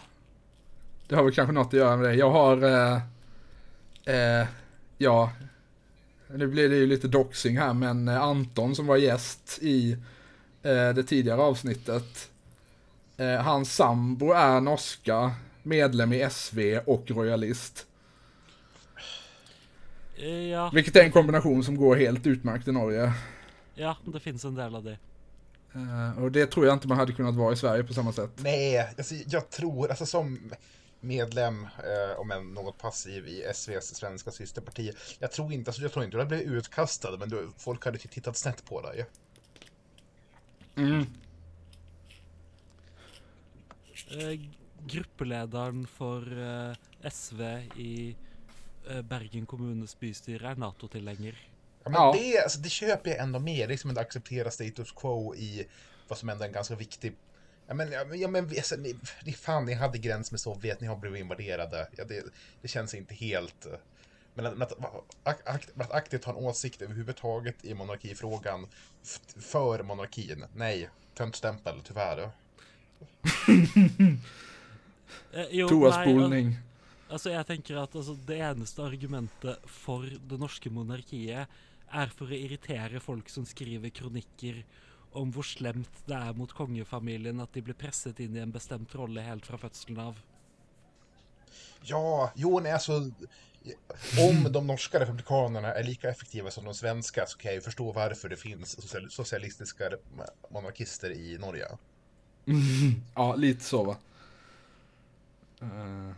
Det har väl kanske något att göra med det. Jag har, eh, eh, ja, nu blir det ju lite doxing här, men eh, Anton som var gäst i eh, det tidigare avsnittet, eh, hans sambo är norska, medlem i SV och royalist. Eh, Ja, Vilket är en kombination som går helt utmärkt i Norge. ja, det finnes en del av de. Eh, och det tror jag inte man hade kunnat vara i Sverige på samma sätt. nej, alltså, jag tror, alltså som medlem, eh, om än något passiv i SVs svenska systerparti, jag tror inte, alltså, jag tror inte du hade blivit utkastad, men du, folk hade tittat snett på dig. Mm. Eh, Gruppelederen for eh, SV i eh, Bergen kommunes bystyre er Nato-tilhenger. Ja, men Ja. Det, alltså, det köper jag ändå är liksom att acceptera status quo i vad som ändå är en ganska viktig... Ja men, ja, men, alltså, ni, fan, ni hade gräns med Sovjet, ni har blivit invaderade. Ja, det, det känns inte helt... Men att, att, att, att aktivt ha en åsikt överhuvudtaget i monarkifrågan för monarkin, nej. Töntstämpel, tyvärr. Eh, jo, nei, Toaspolning. al- altså, jeg tenker at altså, det eneste argumentet for det norske monarkiet er for å irritere folk som skriver kronikker om hvor slemt det er mot kongefamilien at de blir presset inn i en bestemt rolle helt fra fødselen av. Ja, jo, nej, alltså... Om de norska republikanerna är lika effektiva som de svenska så kan jag ju förstå varför det finns social- socialistiska monarkister i Norge. Ja, lite så va. Eh,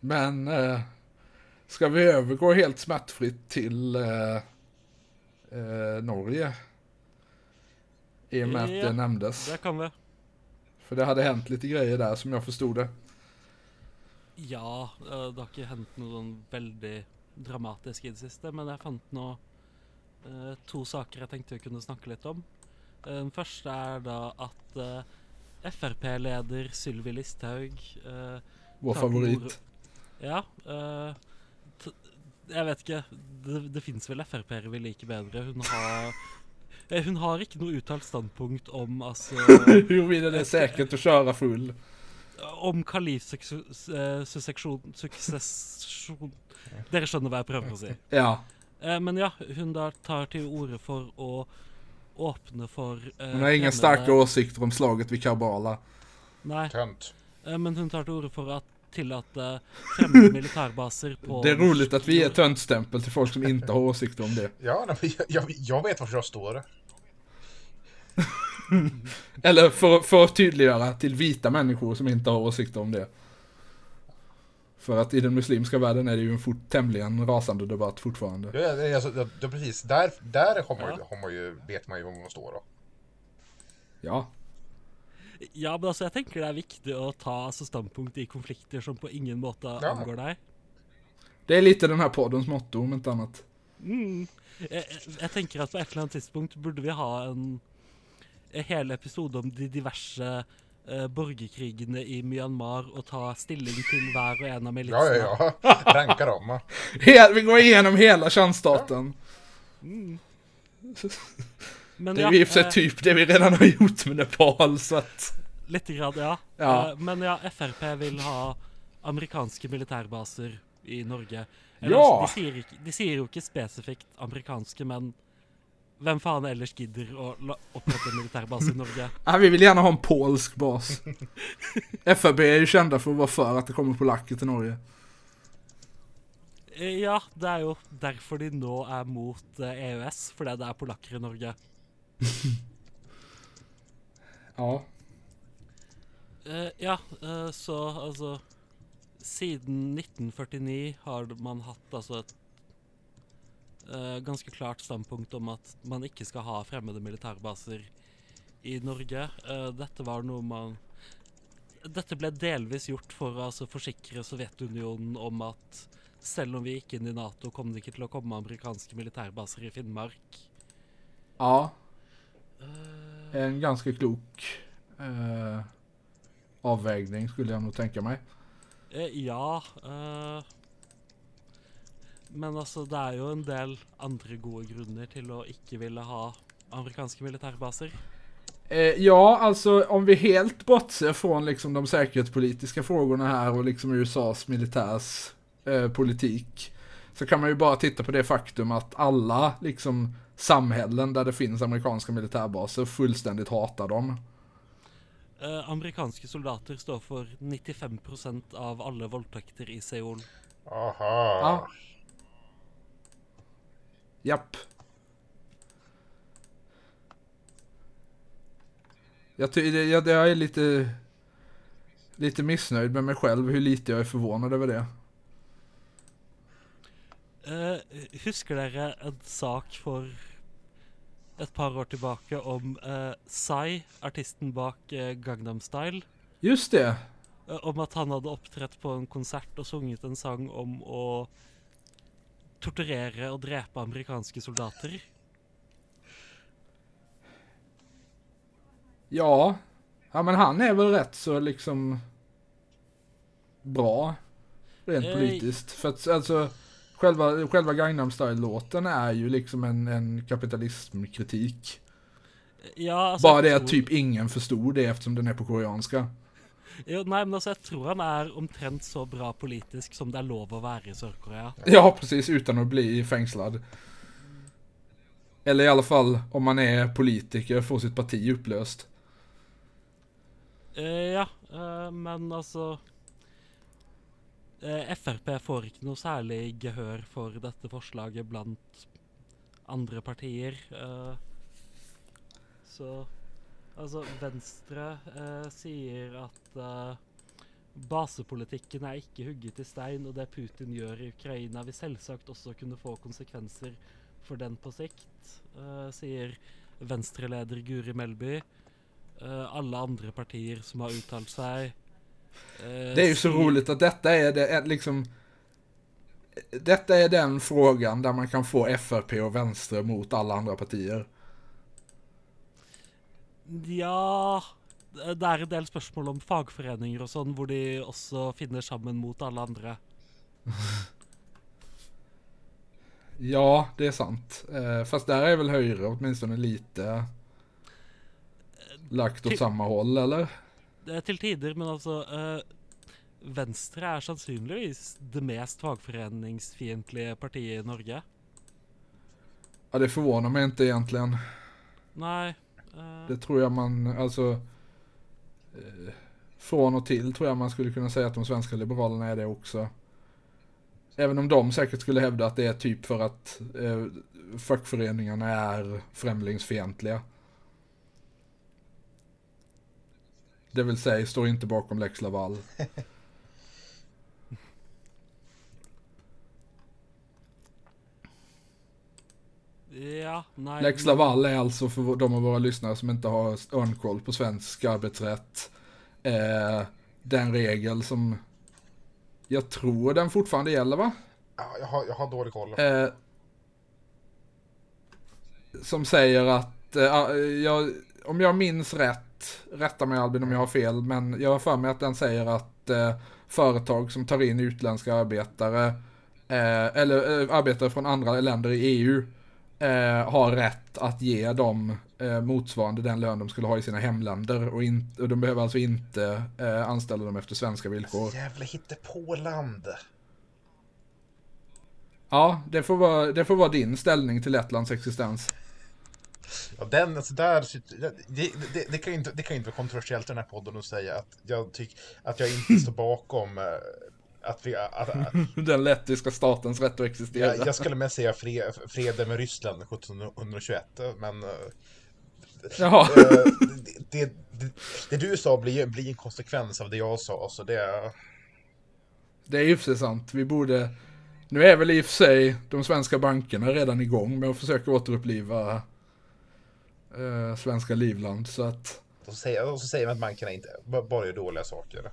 Men eh, ska vi övergå helt smärtfritt till eh, eh, Norge? I och med att det nämndes. Det kan vi. För det hade hänt lite grejer där som jag förstod det. Ja, eh, det har ikke hendt noe sånn veldig dramatisk i det siste, men jeg fant nå eh, to saker jeg tenkte vi kunne snakke litt om. Den første er da at eh, Frp-leder Sylvi Listhaug eh, Vår favorit. Ja. eh, t jeg vet ikke. Det, det fins vel Frp-ere vi liker bedre. Hun har eh, Hun har ikke noe uttalt standpunkt om altså Huruvida det är säkert att köra full. Om kalifsuksesjon Suksesjon Dere skjønner hva jeg prøver å si. Ja, Eh, men ja, hun da tar til orde for å åpne for eh, hon har inga fremmede- starka åsikter om slaget vid Karbala. Nei, Tönt. eh, men hun tar til orde for å tillate fremmede militærbaser på Det är roligt att vi ger töntstämpel till folk som inte har åsikter om det. Ja, nej, men jag, jag, jag vet varför jag står. Eller för, för att tydliggöra till vita människor som inte har åsikter om det. För att i den muslimska världen är det ju en fort, tämligen rasande debatt fortfarande. Ja, alltså, ja, ja, precis. Där, där har man, ju, Ja. har man ju, vet man ju var man står. Då. Ja, Ja, men altså, jeg tenker det er viktig å ta altså, standpunkt i konflikter som på ingen måte Ja. angår deg. det är lite den här poddens motto om inte annat. Mm. Jeg, jeg- jeg tenker at på et eller annet tidspunkt burde vi ha en, en hel episode om de diverse eh, borgerkrigene i Myanmar og ta stilling til hver og en av Ja, militsene. ja, ja. Ranka dem. vi går igenom hela kärnstaten. Men Det är ju i och för sig eh, typ det vi redan har gjort med Nepal, så att... Lite grann, ja. Ja. Eh, Men ja, Frp vil ha amerikanske militærbaser i Norge. Ja! De sier, ikke, de sier jo ikke spesifikt amerikanske, men hvem faen ellers gidder la- opprette en militærbase i Norge? Ja, vi vill gärna ha en polsk bas. FRB är ju kända för att vara för att det kommer polacker till Norge. Eh, Ja, det er jo derfor de nå er mot eh, EØS, fordi det er polakker i Norge. Ja. Eh, ja, så altså Siden 1949 har man hatt altså et eh, ganske klart standpunkt om at man ikke skal ha fremmede militærbaser i Norge. Eh, dette var noe man Dette ble delvis gjort for å altså, forsikre Sovjetunionen om at selv om vi gikk inn i Nato, kom det ikke til å komme amerikanske militærbaser i Finnmark. Ja, Eh, en ganska klok eh, avvägning skulle jag nog tänka mig. Eh, ja eh, Men altså, det er jo en del andre gode grunner til å ikke ville ha amerikanske militærbaser. Eh, ja, alltså om vi helt bortser från liksom de säkerhetspolitiska frågorna här och liksom USAs militärs eh, politik. Så kan man ju bara titta på det faktum att alla liksom samhällen där det finns amerikanska militärbaser fullständigt hatar dem. Eh, amerikanske soldater står for 95% av alle voldtekter i Seoul. Aha. Ja. Japp. Jag, ty- jag, jag är lite, lite missnöjd med mig själv hur lite jag är förvånad över det. Eh, husker dere en sak for et par år tilbake om uh, Psy, artisten bak eh, Gangnam Style? Just det. Eh, om at han hadde opptrådt på en konsert og sunget en sang om å torturere og drepe amerikanske soldater. Ja. Ja men han är väl rätt så liksom bra. Rent Eh, politiskt. För att alltså själva, själva Gangnam Style-låten är ju liksom en, en kapitalismkritik. Ja, altså, Bara det att typ ingen förstod det eftersom den är på koreanska. Jo, nei, men altså, jeg tror han er omtrent så bra politisk som det er lov å være i Sør-Korea. Ja, precis, utan att bli fängslad. Eller i alla fall, om man är politiker, få sitt parti upplöst. Eh, ja, eh, men altså eh, Frp får ikke noe særlig gehør for dette forslaget blant andre partier. så altså, Venstre eh, sier at eh, basepolitikken er ikke hugget i stein, og det Putin gjør i Ukraina vil selvsagt også kunne få konsekvenser for den på sikt, eh, sier Venstre-leder Guri Melby. Eh, alle andre partier som har uttalt seg. eh, Det är ju så roligt att detta är det, är liksom... Detta är den frågan där man kan få FRP och Venstre mot alla andra partier. Ja Det er en del spørsmål om fagforeninger og sånn, hvor de også finner sammen mot alle andre. Ja, det är sant. Eh, fast där är väl högre åtminstone lite lagt åt samma håll, eller? Det er til tider, men altså eh, Venstre er sannsynligvis det mest fagforeningsfiendtlige partiet i Norge. Ja, det förvånar mig inte egentligen. Eh, Det tror jag man, alltså... Eh, från och till tror jag man skulle kunna säga att de svenska liberalerna är det också. Även om de säkert skulle hävda att det är typ för att eh, fackföreningarna är främlingsfientliga. Det vill säga, står inte bakom Lex Laval. Ja, nei Lex Laval är alltså för de av våra lyssnare som inte har örnkoll på svensk arbetsrätt. Eh, den regel som jag tror den fortfarande gäller va? Ja, jag, har, jag har dålig koll. Eh, som säger att, eh, jag, om jag minns rätt, rätt, rätta mig Albin om jag har fel, men jag har för mig att den säger att eh, företag som tar in utländska arbetare, eh, eller eh, arbetare från andra länder i EU, eh, har rätt att ge dem eh, motsvarande den lön de skulle ha i sina hemländer och, in, och de behöver alltså inte eh, anställa dem efter svenska villkor. Jävla hittepåland. Ja, det får, vara, det får vara din ställning till Lettlands existens. Ja, den, alltså där, det, det, det, kan inte, det kan inte vara kontroversiellt i den här podden att säga att jag tycker att jag inte står bakom eh, att vi... Att, att, Den lettiska statens rätt att existera. jag, jag skulle med säga fred, freden med Ryssland 1721, men... eh, Jaha. eh, det, det, det, det du sa blir, blir en konsekvens av det jag sa, så det... Det är ju för sig sant. Vi borde... Nu är väl i och för sig de svenska bankerna redan igång med att försöka återuppliva eh, svenska Livland. Så att... Och så säger, och så säger man att bankerna inte bara gör dåliga saker.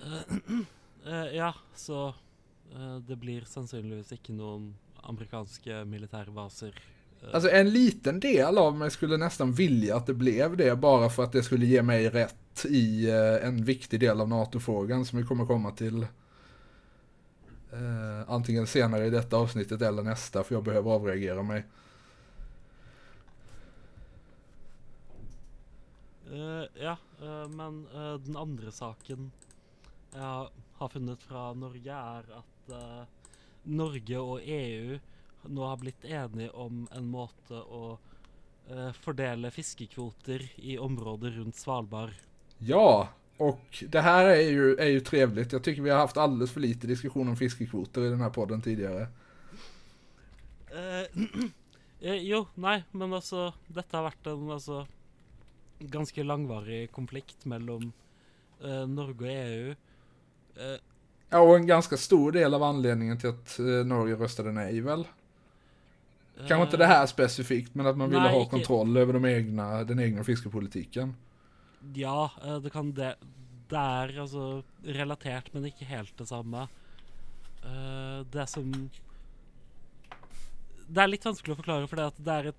Eh, ja, så eh, det blir sannsynligvis ikke noen amerikanske militærbaser. eh, Alltså en liten del av mig skulle nästan vilja att det blev det bara för att det skulle ge mig rätt i en viktig del av NATO-frågan som vi kommer komma till eh, antingen senare i detta avsnittet eller nästa för jag behöver avreagera mig. Eh, ja, eh, men eh, den andre saken jeg har funnet fra Norge, er at eh, Norge og EU nå har blitt enige om en måte å eh, fordele fiskekvoter i området rundt Svalbard. Ja, och det här är ju, är ju trevligt. Jag tycker vi har haft alldeles för lite diskussion om fiskekvoter i den här podden tidigare. Eh, eh, jo, nei, men altså Dette har vært en altså ganske langvarig konflikt mellom eh, Norge og EU. Eh, Ja, och en ganska stor del av anledningen till att eh, Norge röstade nej väl? Kanske inte det här specifikt, men att man ville Nej, ha inte- kontroll över de egna, den egna fiskepolitiken. Ja, eh, det kan det Det er altså relatert, men ikke helt det samme. Eh, det som Det er litt vanskelig å forklare, for det er et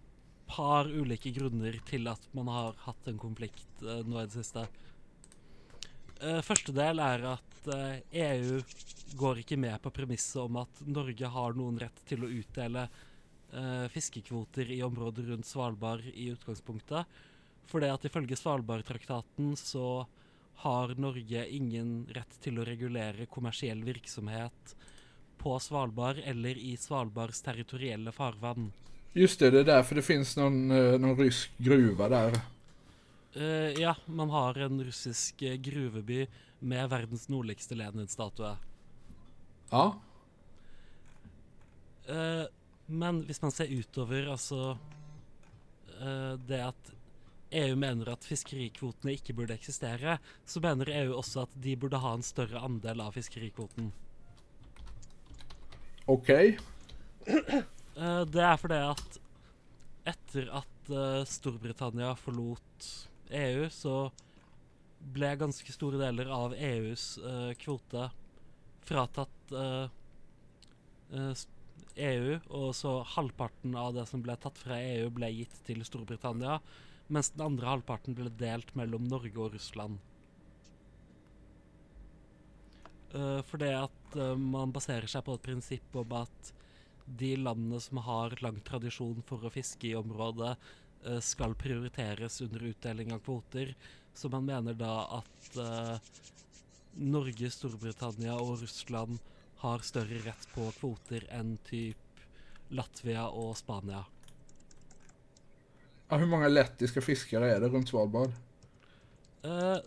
par ulike grunner til at man har hatt en konflikt eh, nå i det siste. Eh, første del er at eh, EU går ikke med på premisset om at Norge har noen rett til å utdele eh, fiskekvoter i området rundt Svalbard i utgangspunktet. For det at ifølge Svalbardtraktaten så har Norge ingen rett til å regulere kommersiell virksomhet på Svalbard eller i Svalbards territorielle farvann. Just det, det är därför det finns någon, eh, någon rysk gruva där. Eh, ja, man har en russisk gruveby med verdens nordligste Lenin-statue. Ja, Eh, men hvis man ser utover, altså eh, Det at EU mener at fiskerikvotene ikke burde eksistere, så mener EU også at de burde ha en større andel av fiskerikvoten. okej. Eh, det er fordi at etter at Storbritannia forlot EU, så ble ganske store deler av EUs uh, eh, kvote fratatt uh, eh, eh EU, og så halvparten av det som ble tatt fra EU, ble gitt til Storbritannia, mens den andre halvparten ble delt mellom Norge og Russland. Eh, uh, for det at eh, man baserer seg på et prinsipp om at de landene som har lang tradisjon for å fiske i området, eh, skal prioriteres under utdeling av kvoter. Så man mener da at eh, Norge, Storbritannia og Russland har større rett på kvoter enn typ Latvia og Spania. Ja, hur många lettiska fiskare är det runt Svalbard? Eh,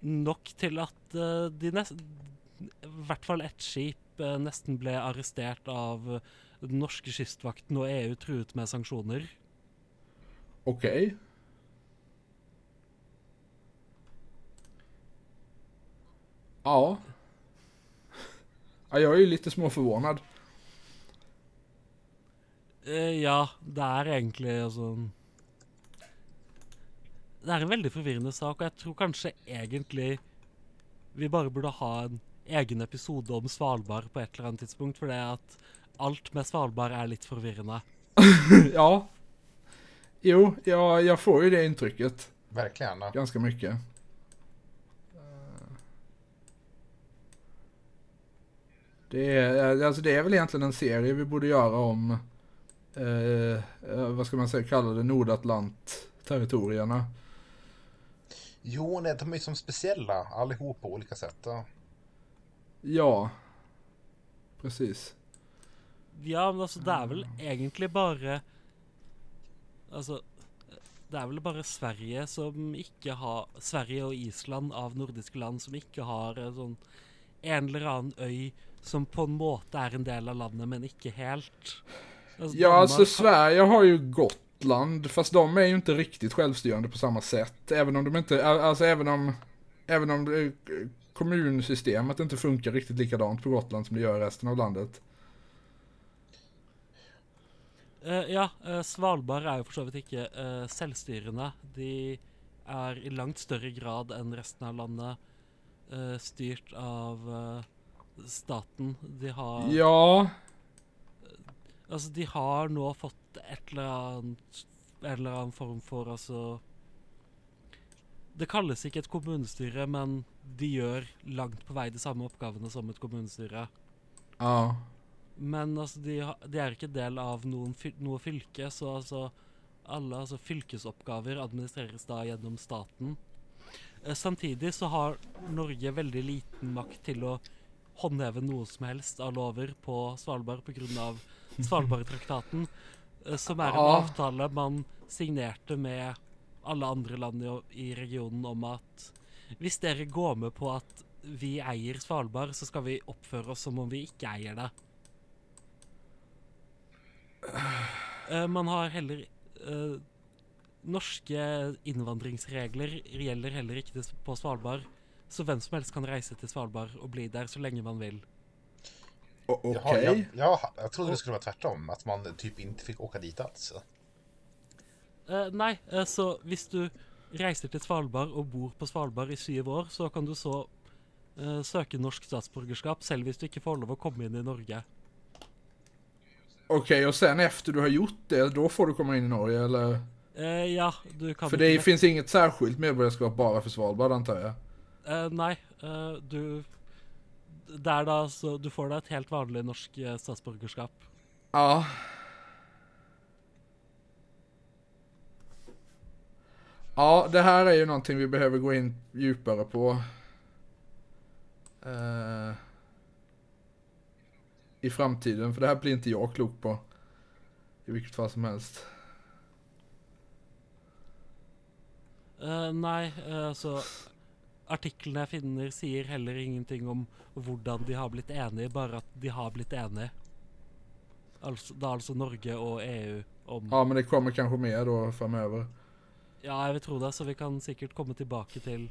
nok til at eh, de nest, i hvert fall ett skip eh, nesten ble arrestert av den norske kystvakten og EU truet med sanksjoner. Okej. Ja. ja. Jag är ju lite småförvånad. Eh, ja, det er egentlig altså Det er en veldig forvirrende sak, og jeg tror kanskje egentlig vi bare burde ha en egen episode om Svalbard på et eller annet tidspunkt, for det at alt med Svalbard er litt forvirrende. ja. Jo, jag, jag får ju det intrycket. Verkligen. ganska mycket. Det är, alltså det är väl egentligen en serie vi borde göra om, eh, eh, vad ska man säga, kalla det, Nordatlant-territorierna. Jo, nej, de är ju som speciella allihop på olika sätt. Ja. Ja, precis. Ja, men altså, det er vel egentlig bare Altså, det er vel bare Sverige som ikke har Sverige og Island av nordiske land som ikke har en sånn en eller annen øy som på en måte er en del av landet, men ikke helt. Altså, Ja, Danmark alltså Sverige har ju Gotland, fast de är ju inte riktigt självstyrande på samma sätt. Även om de inte, alltså även om, även om eh, kommunsystemet inte funkar riktigt likadant på Gotland som det gör i resten av landet. Eh, ja, eh, Svalbard er jo for så vidt ikke eh, selvstyrende. De er i langt større grad enn resten av landet styrt av staten. De har Ja, Altså, de har nå fått et eller annet En eller annen form for altså Det kalles ikke et kommunestyre, men de gjør langt på vei de samme oppgavene som et kommunestyre. ja. Men altså, de, har- de er ikke del av noen fyl noe fylke, så altså alle altså, fylkesoppgaver administreres da gjennom staten. Eh, samtidig så har Norge veldig liten makt til å håndheve noe som helst av lover på Svalbard pga. Svalbardtraktaten, eh, som er en Ja. avtale man signerte med alle andre land i, i regionen om at hvis dere går med på at vi eier Svalbard, så skal vi oppføre oss som om vi ikke eier det. Eh, man har heller eh, Norske innvandringsregler gjelder heller ikke på Svalbard. Så hvem som helst kan reise til Svalbard og bli der så lenge man vill. Okej. Jaha, jag, ja, jag trodde det skulle vara tvärtom, att man typ inte fick åka dit alls. Eh, nei, eh, så hvis du reiser til Svalbard og bor på Svalbard i syv år, så kan du så eh, søke norsk statsborgerskap selv hvis du ikke får lov å komme inn i Norge. Okej, och sen efter du har gjort det, då får du komma in i Norge eller? Ja, du kan För det finns inget särskilt medborgarskap bara för Svalbard antar jag. Eh, nei, eh, du Det er da så Du får deg et helt vanlig norsk eh, statsborgerskap. Ja. Ja, det här är ju någonting vi behöver gå in djupare på. Eh, I framtiden, för det här blir inte jag klok på. I vilket fall som helst. Eh, nei, eh, så Artiklene jeg finner, sier heller ingenting om hvordan de har blitt enige, bare at de har blitt enige. Altså, det er altså Norge og EU om Ja, men det kommer kanske mer då framöver. Ja, jeg vil tro det, så vi kan sikkert komme tilbake til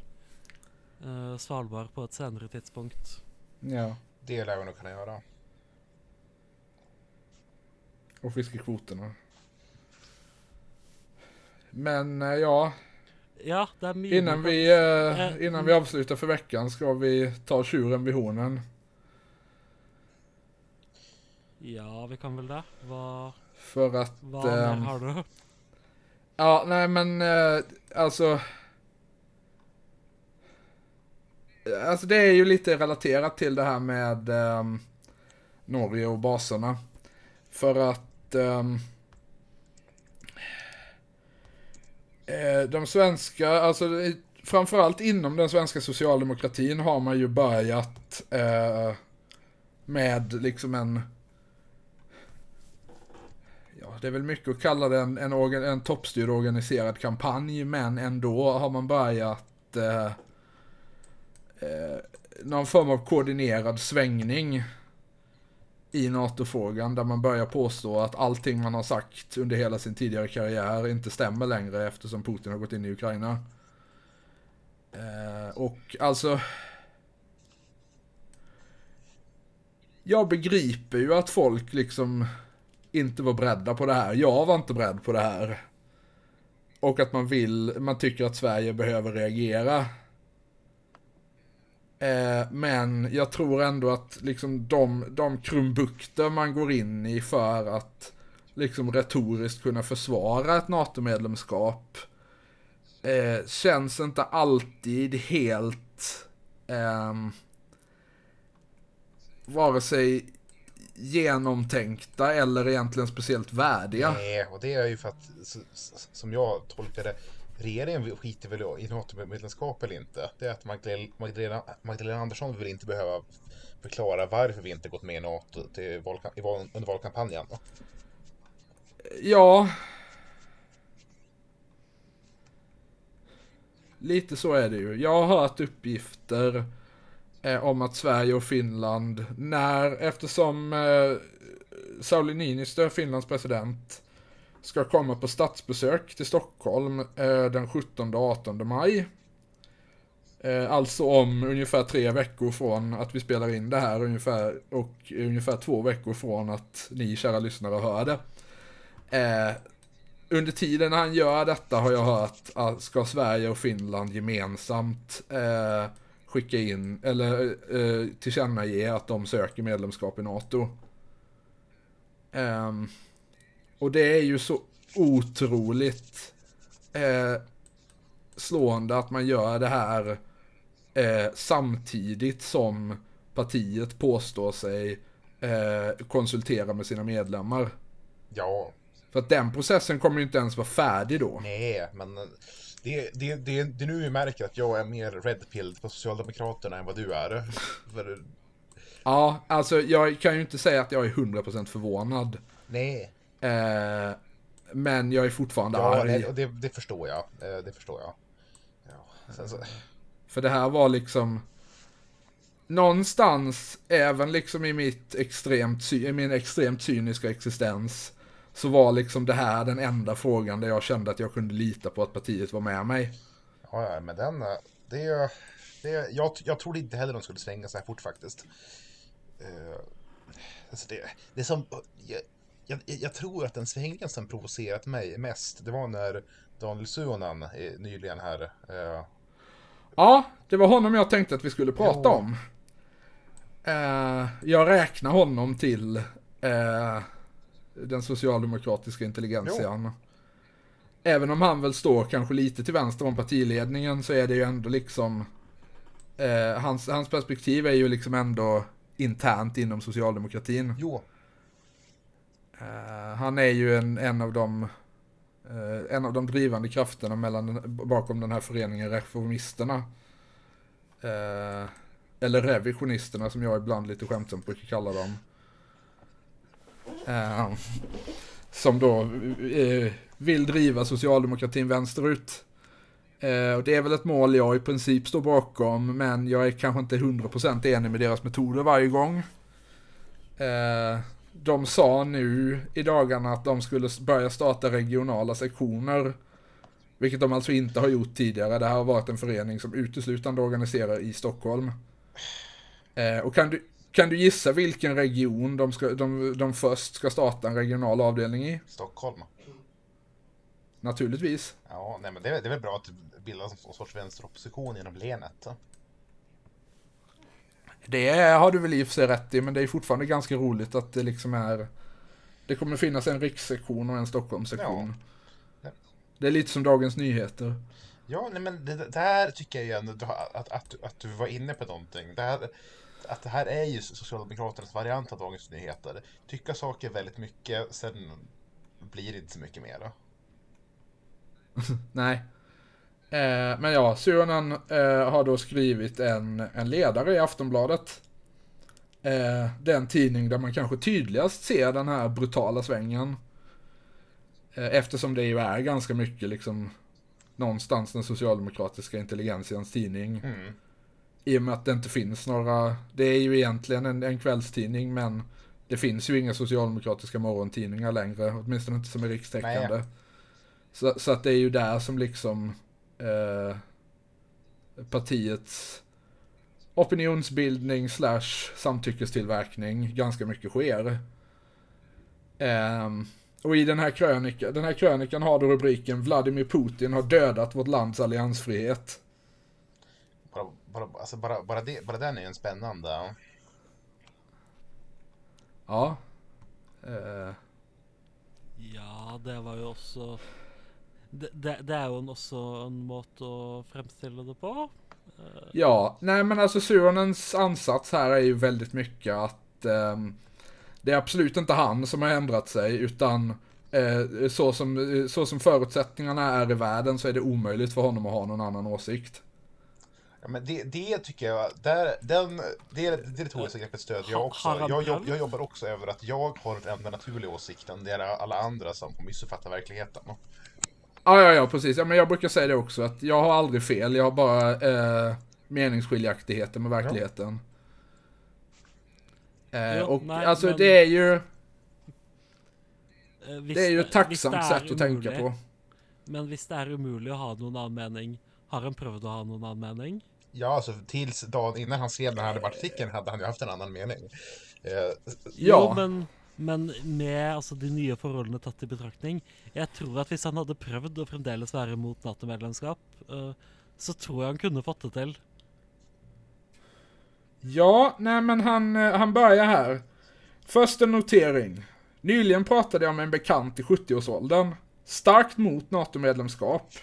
eh, Svalbard på et senere tidspunkt. Ja, Det lär vi nog kunna göra. och fiskekvoterna. Men eh, ja, Ja, Innan vi, eh, Eh, innan vi avslutar för veckan ska vi ta tjuren vid hornen. Ja, vi kan vel det. Hva, För att... mer ehm, har du? Ja, nej men eh, alltså... Alltså det är ju lite relaterat till det här med ehm, Norge och baserna. För att... eh, Eh, de svenska, alltså framförallt inom den svenska socialdemokratin har man ju börjat eh, med liksom en... Ja, det är väl mycket att kalla det en, en, organ, en toppstyrd organiserad kampanj, men ändå har man börjat eh, eh, någon form av koordinerad svängning i NATO-frågan där man börjar påstå att allting man har sagt under hela sin tidigare karriär inte stämmer längre eftersom Putin har gått in i Ukraina. Eh, och alltså... Jag begriper ju att folk liksom inte var beredda på det här. Jag var inte beredd på det här. Och att man vill, man tycker att Sverige behöver reagera. Eh, men jag tror ändå att liksom de, de krumbukter man går in i för att liksom retoriskt kunna försvara ett NATO-medlemskap eh, känns inte alltid helt eh, vare sig genomtänkta eller egentligen speciellt värdiga. Nej, och det är ju för att, som jag tolkar det, regeringen skiter väl i NATO-medlemskap eller inte. Det är att Magdalena, Magdalena, Andersson vill inte behöva förklara varför vi inte gått med i NATO till val, under valkampanjen. Ja. Lite så är det ju. Jag har hört uppgifter eh, om att Sverige och Finland, när, eftersom eh, Sauli Niinistö, Finlands president, ska komma på statsbesök till Stockholm eh, den 17-18 maj. Eh, alltså om ungefär tre veckor från att vi spelar in det här ungefär, och ungefär två veckor från att ni kära lyssnare hör det. Eh, under tiden han gör detta har jag hört att ska Sverige och Finland gemensamt eh, skicka in, eller eh, tillkännage att de söker medlemskap i NATO. Ehm, och det är ju så otroligt eh, slående att man gör det här eh, samtidigt som partiet påstår sig eh, konsultera med sina medlemmar. Ja, För att den processen kommer ju inte ens vara färdig då. nej, men det, det, det, det är nu vi märker att jag är mer redpilled på Socialdemokraterna än vad du är. För, Ja, alltså jag kan ju inte säga att jag är 100% förvånad. nej, Eh, men jag är fortfarande ja, arg. det, det förstår jag. Eh, Det förstår jag. Ja. Sen så, För det här var liksom någonstans, även liksom i mitt extremt, i min extremt cyniska existens, så var liksom det här den enda frågan där jag kände att jag kunde lita på att partiet var med mig. Ja, ja, men den, eh, det, det, jag, jag trodde inte heller de skulle svänga så här fort faktiskt. Uh, alltså det, det är som, jag, jag, jag tror att den svängningen som provocerat mig mest, det var när Daniel Suhonen eh, nyligen här, eh, Ja, det var honom jag tänkte att vi skulle prata Jo. om. Eh, jag räknar honom till eh, den socialdemokratiska intelligentian. Även om han väl står kanske lite till vänster om partiledningen så är det ju ändå liksom eh, hans, hans perspektiv är ju liksom ändå internt inom socialdemokratin. jo, Eh, han är ju en, en av de uh, eh, en av de drivande krafterna mellan, bakom den här föreningen Reformisterna. Uh, eller Revisionisterna som jag ibland lite skämtsamt brukar kalla dem. Som då vill driva socialdemokratin vänsterut. Och det är väl ett mål jag i princip står bakom, men jag är kanske inte 100% enig med deras metoder varje gång. De sa nu i dagarna att de skulle börja starta regionala sektioner. Vilket de alltså inte har gjort tidigare. Det här har varit en förening som uteslutande organiserar i Stockholm. Eh, och kan du, kan du gissa vilken region de, ska, de, de först ska starta en regional avdelning i? Stockholm. Naturligtvis. Ja, nej men det, är- det är väl bra att bildas en sorts vänsteropposition inom länet. Det har du väl i och för sig rätt i, men det är fortfarande ganska roligt att det liksom är... Det kommer finnas en rikssektion och en Stockholmssektion. Ja. Det är lite som Dagens Nyheter. Ja, nej men det, det där tycker jag ju ändå att, att, att, att du var inne på någonting. Det här, att det här är ju Socialdemokraternas variant av Dagens Nyheter. Tycka saker väldigt mycket, sen blir det inte så mycket mer. Nej. Eh, men ja, Suonen eh, har då skrivit en, en ledare i Aftonbladet. Eh, den tidning där man kanske tydligast ser den här brutala svängen. Eh, eftersom det ju är ganska mycket liksom någonstans den socialdemokratiska intelligensians tidning. Mm. I och med att det inte finns några, det är ju egentligen en, en kvällstidning men det finns ju inga socialdemokratiska morgontidningar längre, åtminstone inte som är rikstäckande. Nej. Så, så att det är ju där som liksom eh, partiets opinionsbildning slash samtyckestillverkning ganska mycket sker. Ehm, och i den här krönikan, den här krönikan har då rubriken Vladimir Putin har dödat vårt lands alliansfrihet. Bara, bara, alltså bara, bara, det, bara den är ju en spännande. Ja. Eh, Ja, det var jo også det, det, er jo en, også en måte å fremstille det på. Eh, Ja, nej men alltså Suhonens ansats här är ju väldigt mycket att ehm, det är absolut inte han som har ändrat sig utan eh, så, som, så som förutsättningarna är i världen så är det omöjligt för honom att ha någon annan åsikt. Ja, men det, det tycker jag, där, den, det, det retoriska greppet stödjer jag också. Jag, jobb, jag jobbar också över att jag har den naturliga åsikten. Det är alla andra som får missuppfatta verkligheten. Ja, ja, ja, precis. Ja, men jag brukar säga det också att jag har aldrig fel, jag har bara eh, meningsskiljaktigheter med verkligheten. Eh, Jo, och nej, alltså men- det är ju, eh, hvis det är ju ett tacksamt det sätt att tänka på. Men hvis det er umulig å ha noen annen mening, har han prøvd å ha noen annen mening? Ja, alltså tills dagen innan han skrev den här debattartikeln hade han ju haft en annan mening. Eh, Ja. Jo, men, men med altså, de nye forholdene tatt i betraktning Jeg tror at hvis han hadde prøvd å fremdeles være mot Nato-medlemskap, uh, så tror jeg han kunne fått det til. Ja, nej men han, øh, han börjar här. Först en notering. Nyligen pratade jag med en bekant i 70-årsåldern. Starkt mot NATO-medlemskap.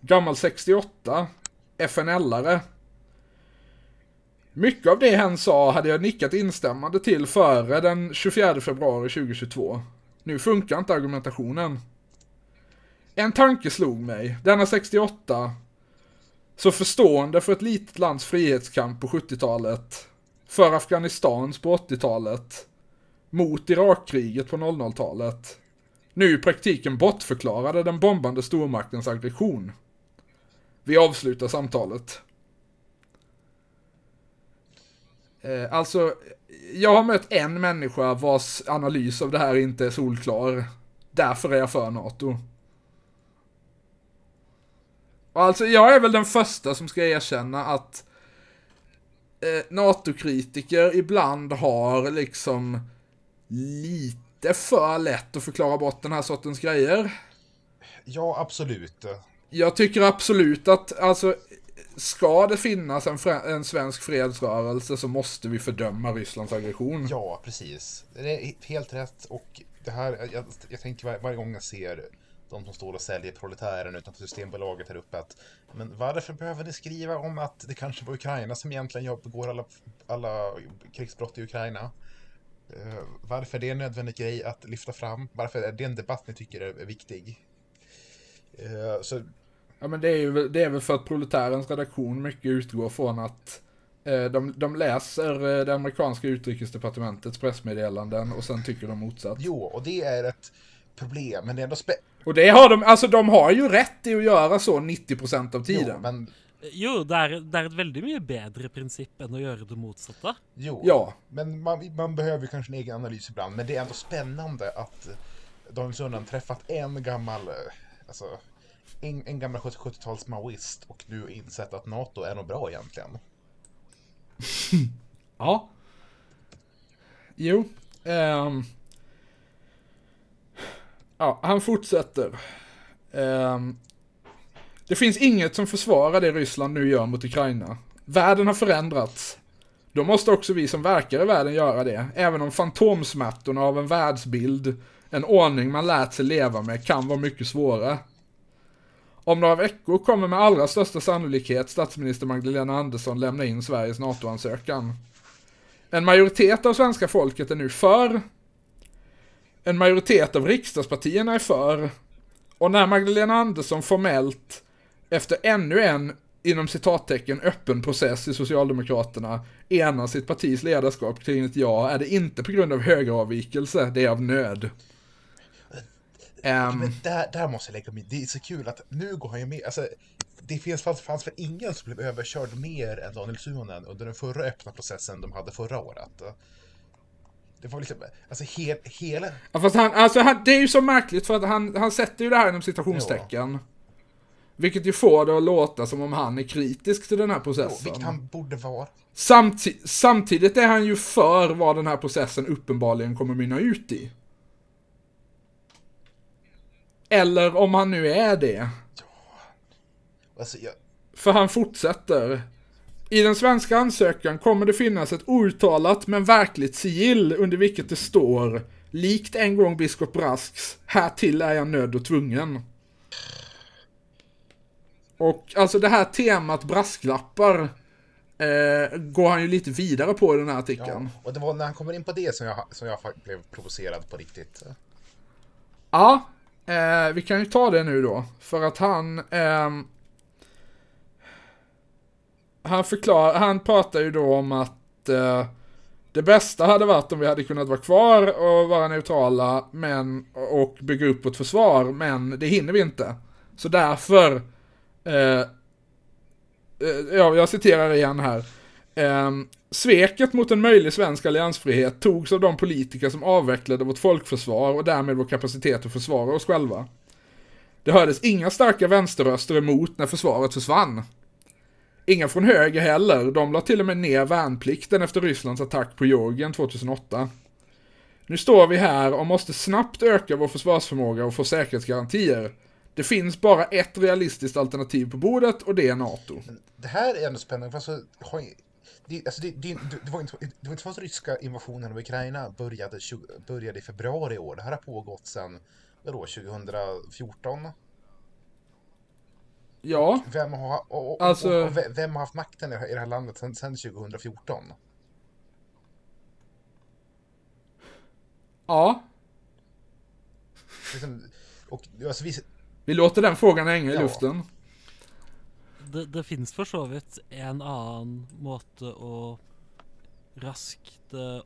Gammal 68. FNL-are. Mycket av det hen sa hade jag nickat instämmande till före den 24 februari 2022. Nu funkar inte argumentationen. En tanke slog mig. Denna 68 så förstående för ett litet lands frihetskamp på 70-talet, för Afghanistans på 80-talet, mot Irakkriget på 00-talet, nu i praktiken bortförklarade den bombande stormaktens aggression. Vi avslutar samtalet. Eh, alltså, jag har mött en människa vars analys av det här inte är solklar. Därför är jag för NATO. Alltså jag är väl den första som ska erkänna att eh, NATO-kritiker ibland har liksom lite för lätt att förklara bort den här sortens grejer. ja, absolut. Jag tycker absolut att, alltså, ska det finnas en, en svensk fredsrörelse så måste vi fördöma Rysslands aggression. Ja, precis. Det är helt rätt. Och det här, jag, jag tänker var, varje gång jag ser de som står och säljer proletären utanför Systembolaget här uppe att men varför behöver ni skriva om att det kanske var Ukraina som egentligen begår alla, alla krigsbrott i Ukraina? Uh, varför är det en nödvändig grej att lyfta fram? Varför är det en debatt ni tycker är, är viktig? Uh, så Ja men det är ju det är väl för att proletärens redaktion mycket utgår från att eh, de, de läser eh, det amerikanska utrikesdepartementets pressmeddelanden och sen tycker de motsatt. jo, och det är ett problem, men det är ändå spä- Och det har de, alltså de har ju rätt i att göra så 90% av tiden. Jo, men Jo, det er, det er et veldig mye bedre prinsipp enn å gjøre det motsatte. Jo, Ja. men man, man behöver ju kanske en egen analys ibland. Men det är ändå spännande att Daniel Sundström träffat en gammal, eh, alltså, en, en gammal 70-tals maoist och nu insett att NATO är nog bra egentligen. Ja. Jo. Um. ja, han fortsätter. Um. det finns inget som försvarar det Ryssland nu gör mot Ukraina. Världen har förändrats. Då måste också vi som verkar i världen göra det, även om fantomsmärtorna av en världsbild, en ordning man lärt sig leva med, kan vara mycket svåra. Om några veckor kommer med allra största sannolikhet statsminister Magdalena Andersson lämna in Sveriges NATO-ansökan. En majoritet av svenska folket är nu för. En majoritet av riksdagspartierna är för. Och när Magdalena Andersson formellt, efter ännu en, inom citattecken, öppen process i Socialdemokraterna, enar sitt partis ledarskap kring ett ja, är det inte på grund av högeravvikelse, det är av nöd. Ehm, Men där, där måste jag lägga mig Det är så kul att nu går han ju med. Alltså, det finns, fanns, fanns väl ingen som blev överkörd mer än Daniel Suhonen under den förra öppna processen de hade förra året. Det var liksom, alltså hel, hela... Ja, fast han, alltså han, det är ju så märkligt för att han, han sätter ju det här inom citationstecken. Vilket ju får det att låta som om han är kritisk till den här Jo, processen. vilket han borde vara. Samti samtidigt är han ju för vad den här processen uppenbarligen kommer mynna ut i. Eller om han nu är det. Alltså, jag, För han fortsätter. I den svenska ansökan kommer det finnas ett outtalat men verkligt sigill under vilket det står Likt en gång biskop Brasks, härtill är jag nödd och tvungen. Och alltså det här temat brasklappar eh, går han ju lite vidare på i den här artikeln. Ja, och det var när han kommer in på det som jag, som jag blev provocerad på riktigt. Ja, eh, vi kan ju ta det nu då. För att han... Eh, han förklarar, han pratar ju då om att eh, det bästa hade varit om vi hade kunnat vara kvar och vara neutrala men, och bygga upp vårt försvar, men det hinner vi inte. Så därför, eh, eh, ja, jag citerar igen här. Ehm, sveket mot en möjlig svensk alliansfrihet togs av de politiker som avvecklade vårt folkförsvar och därmed vår kapacitet att försvara oss själva. Det hördes inga starka vänsterröster emot när försvaret försvann. Inga från höger heller, de la till och med ner värnplikten efter Rysslands attack på Georgien 2008. Nu står vi här och måste snabbt öka vår försvarsförmåga och få säkerhetsgarantier. Det finns bara ett realistiskt alternativ på bordet och det är NATO. Det här är ändå spännande, för alltså, det, alltså det, det, det, var inte, det var inte så att ryska invasionen av Ukraina började, 20 började i februari i år. Det här har pågått sedan, vadå, 2014? Ja, Vem har, och, och, Alltså- och, och ve- vem har haft makten i det här- i det här landet sedan, sedan 2014? ja. Liksom, och, alltså, vi, Vi låter den frågan hänga i Ja. luften. Det, det finns for så vidt en annen måte å raskt eh,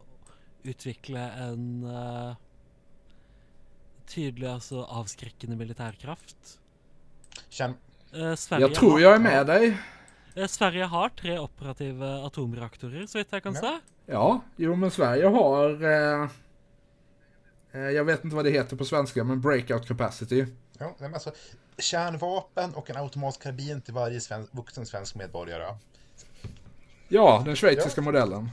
utvikle en eh, tydelig, altså avskrekkende militærkraft. kärn, Eh, Sverige, Jag tror jag är med dig. eh, Sverige har tre operative atomreaktorer, så vidt jeg kan Ja. se. Ja, jo men Sverige har... Eh, eh, jag vet inte vad det heter på svenska, men breakout capacity. Ja, men alltså, kärnvapen och en automatisk karbin till varje sven, vuxen svensk medborgare. Ja, den schweiziska modellen.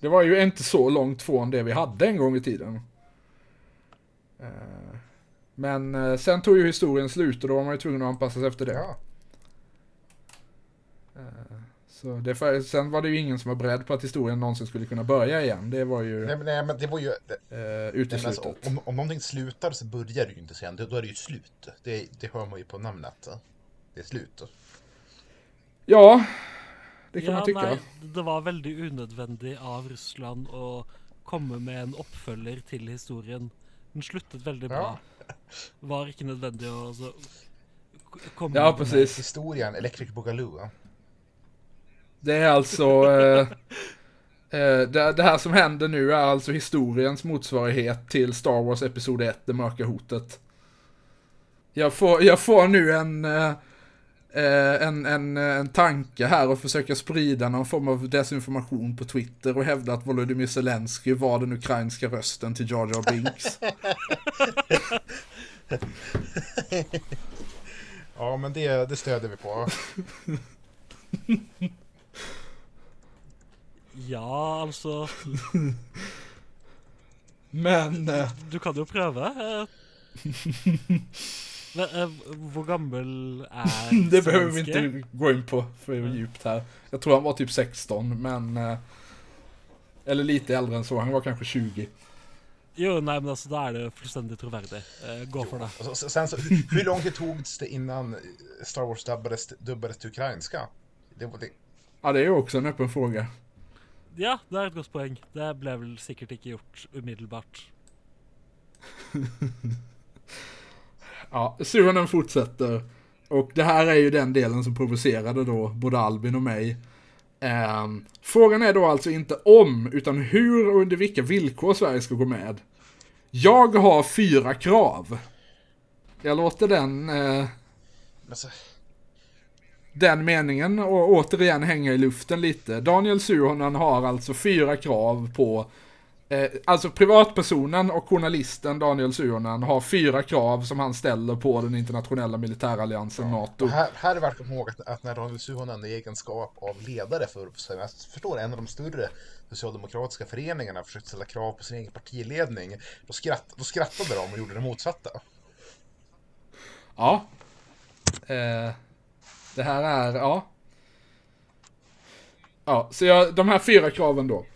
Det var ju inte så långt från det vi hade en gång i tiden. Eh, Men eh, sen tog ju historien slut och då var man ju tvungen att anpassa sig efter det. Ja. Så det, för- sen var det ju ingen som var beredd på att historien någonsin skulle kunna börja igen. Det var ju Nej, men, nej, men det var ju... Eh, nej, men uteslutet. alltså, om, om någonting slutar så börjar det ju inte sen. Då, då är det ju slut. Det, det hör man ju på namnet. Det är slut. Ja, det kan ja, man tycka. nei, det var veldig unødvendig av Russland å komme med en oppfølger til historien. Den sluttet veldig bra. Ja. Var ikke nødvendig å altså, k- komme Ja, med precis. Historien Electric Boogaloo. Det är alltså... Eh, eh, det, det här som händer nu är alltså historiens motsvarighet till Star Wars Episod 1, Det mörka hotet. Jag får, jag får nu en, eh, eh, en, en, en tanke här och försöka sprida någon form av desinformation på Twitter och hävda att Volodymyr Zelensky var den ukrainska rösten till Jar Jar Binks. Ja, men det, det stöder vi på. Ja, altså Men... Eh, Du kan jo prøve. eh. Men, eh, hvor gammel er Det behöver vi inte gå in på för djupt här. Jag tror han var typ 16, men... eh, Eller lite äldre än så, han var kanske 20. Jo, nei, men altså, da er det fullstendig troverdig. Eh, gå for det. Och så, sen så, hur, hur lång tid togs det innan Star Wars dubbades, dubbades till ukrainska? Det, var- det, Ja, det är ju också en öppen fråga. Ja, det er et godt poeng. Det ble vel sikkert ikke gjort umiddelbart. Ja, Suhonen fortsätter. Och det här är ju den delen som provocerade då både Albin och mig. Ehm, frågan är då alltså inte om, utan hur och under vilka villkor Sverige ska gå med. Jag har fyra krav. Jag låter den, så, den meningen och återigen hänga i luften lite. Daniel Suhonen har alltså fyra krav på Eh, alltså privatpersonen och journalisten Daniel Suhonen har fyra krav som han ställer på den internationella militäralliansen NATO. och här, här är värt att komma ihåg att, att när Daniel Suhonen i egenskap av ledare för, jag förstår, en av de större socialdemokratiska föreningarna försökte ställa krav på sin egen partiledning, då, skratt, då skrattade de och gjorde det motsatta. Ja. Eh, det här är, ja. Ja, så jag, de här fyra kraven då.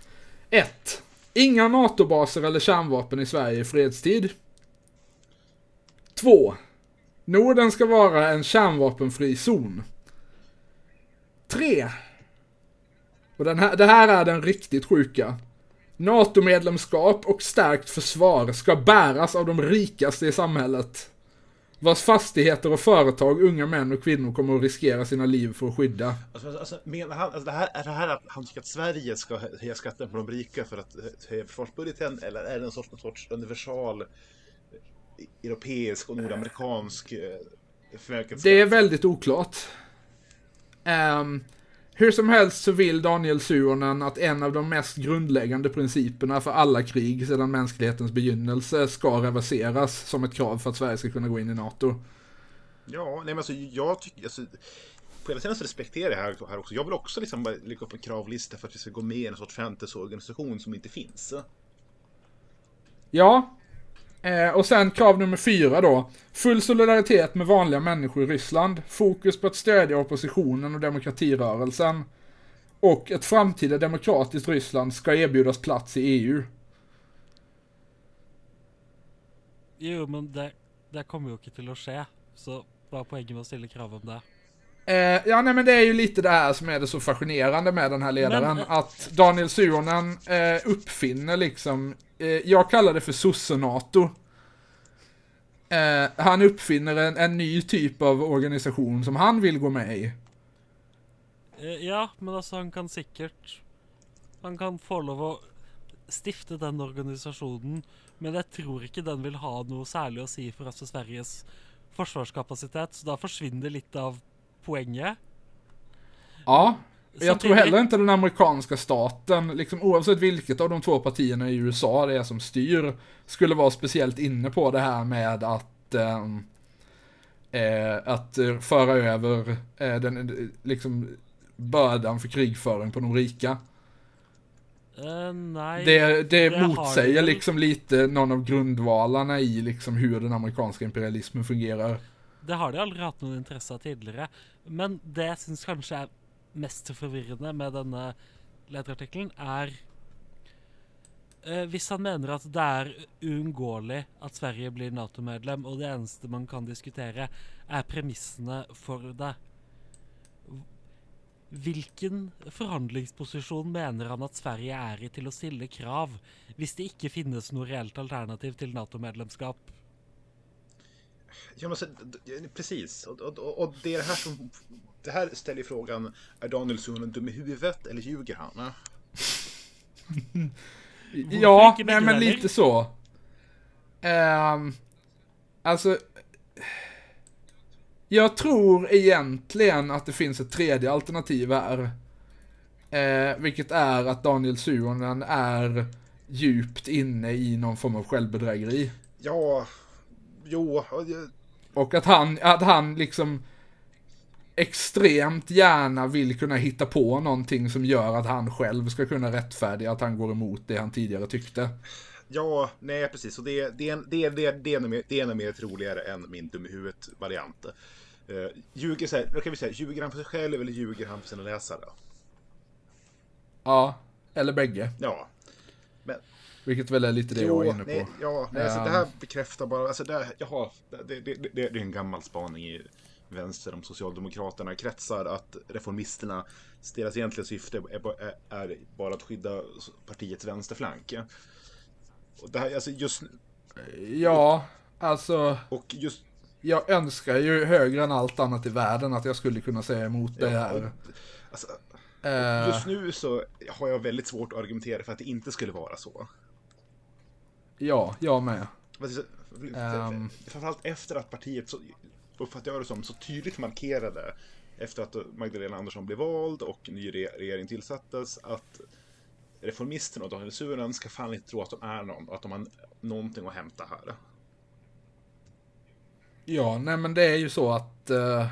1. Inga NATO-baser eller kärnvapen i Sverige i fredstid. 2. Norden ska vara en kärnvapenfri zon. 3. Och den här, det här är den riktigt sjuka. NATO-medlemskap och stärkt försvar ska bäras av de rikaste i samhället. Vars fastigheter och företag unga män och kvinnor kommer att riskera sina liv för att skydda. Alltså, alltså, menar han, alltså det här, är det här att han tycker att Sverige ska höja skatten på de rika för att höja försvarsbudgeten? Eller är det en sorts, en sorts universal europeisk och nordamerikansk eh, förmögenhetsskatt? Det är väldigt oklart. Ehm, hur som helst så vill Daniel Suonen att en av de mest grundläggande principerna för alla krig sedan mänsklighetens begynnelse ska reverseras som ett krav för att Sverige ska kunna gå in i NATO. Ja, nej men alltså jag tycker, alltså, på hela tiden så respekterar jag här, här också. Jag vill också liksom bara lägga upp en kravlista för att vi ska gå med i en sorts fantasy-organisation som inte finns. Ja. Eh, och sen krav nummer fyra då. Full solidaritet med vanliga människor i Ryssland. Fokus på att stödja oppositionen och demokratirörelsen. Och ett framtida demokratiskt Ryssland ska erbjudas plats i EU. Jo, men det, det kommer jo ikke til å skje. Så hva er poenget med å stille krav om det? Eh, ja, nej men det är ju lite det här som är det så fascinerande med den här ledaren. Men, eh, att Daniel Suhonen eh, uppfinner liksom, jag kallar det för sosse-NATO. Eh, han uppfinner en, en ny typ av organisation som han vill gå med i. Eh, Ja, men altså, han kan sikkert Han kan få lov å stifte den organisasjonen, men jeg tror ikke den vil ha noe særlig å si for altså Sveriges forsvarskapasitet, så da forsvinner litt av poenget. Ja, jag tror heller inte den amerikanska staten, liksom oavsett vilket av de två partierna i USA det är som styr, skulle vara speciellt inne på det här med att ehm, eh, att föra över eh, den, liksom bördan för krigföring på de rika. Eh, nei Det, det det motsäger liksom lite någon av grundvalarna i liksom hur den amerikanska imperialismen fungerar. Det har de aldri hatt noen interesse av tidligere. Men det syns kanskje er mest forvirrende med denne lederartikkelen, er eh, Hvis han mener at det er uunngåelig at Sverige blir Nato-medlem, og det eneste man kan diskutere, er premissene for det Hvilken forhandlingsposisjon mener han at Sverige er i til å stille krav, hvis det ikke finnes noe reelt alternativ til Nato-medlemskap? Ja, men så, precis. Och, och, och det är det här som... Det här ställer frågan, är Daniel Suhonen dum i huvudet eller ljuger han? Ja, nej men lite så. Ehm, alltså... Jag tror egentligen att det finns ett tredje alternativ här. Eh, vilket är att Daniel Suhonen är djupt inne i någon form av självbedrägeri. Ja, jo, Och att han, att han liksom extremt gärna vill kunna hitta på någonting som gör att han själv ska kunna rättfärdiga att han går emot det han tidigare tyckte. ja, nej precis. Och det, det, det, det, det, är nog mer, det är nog mer troligare än min dum i huvudet-variant. Uh, ljuger, så här, då kan vi säga, ljuger han för sig själv eller ljuger han för sina läsare? Ja, eller bägge. Ja, men Vilket väl är lite det jag är inne på. nej, ja, nej, alltså, Ja. det här bekräftar bara, alltså det, här- jaha, det, det, det, det är en gammal spaning i vänster om Socialdemokraterna kretsar att reformisterna, deras egentliga syfte är, ba- är, är bara att skydda partiets vänsterflank. Och det här, alltså just, Ja, alltså, och just jag önskar ju högre än allt annat i världen att jag skulle kunna säga emot det Ja, här. och- alltså, Eh, just nu så har jag väldigt svårt att argumentera för att det inte skulle vara så. ja, jag med. Ehm. Framförallt efter att partiet, så, uppfattar jag det som, så tydligt markerade efter att Magdalena Andersson blev vald och ny re- regering tillsattes att reformisterna och Daniel Suhonen ska fan inte tro att de är någon och att de har någonting att hämta här. Ja, nej men det är ju så att, eh,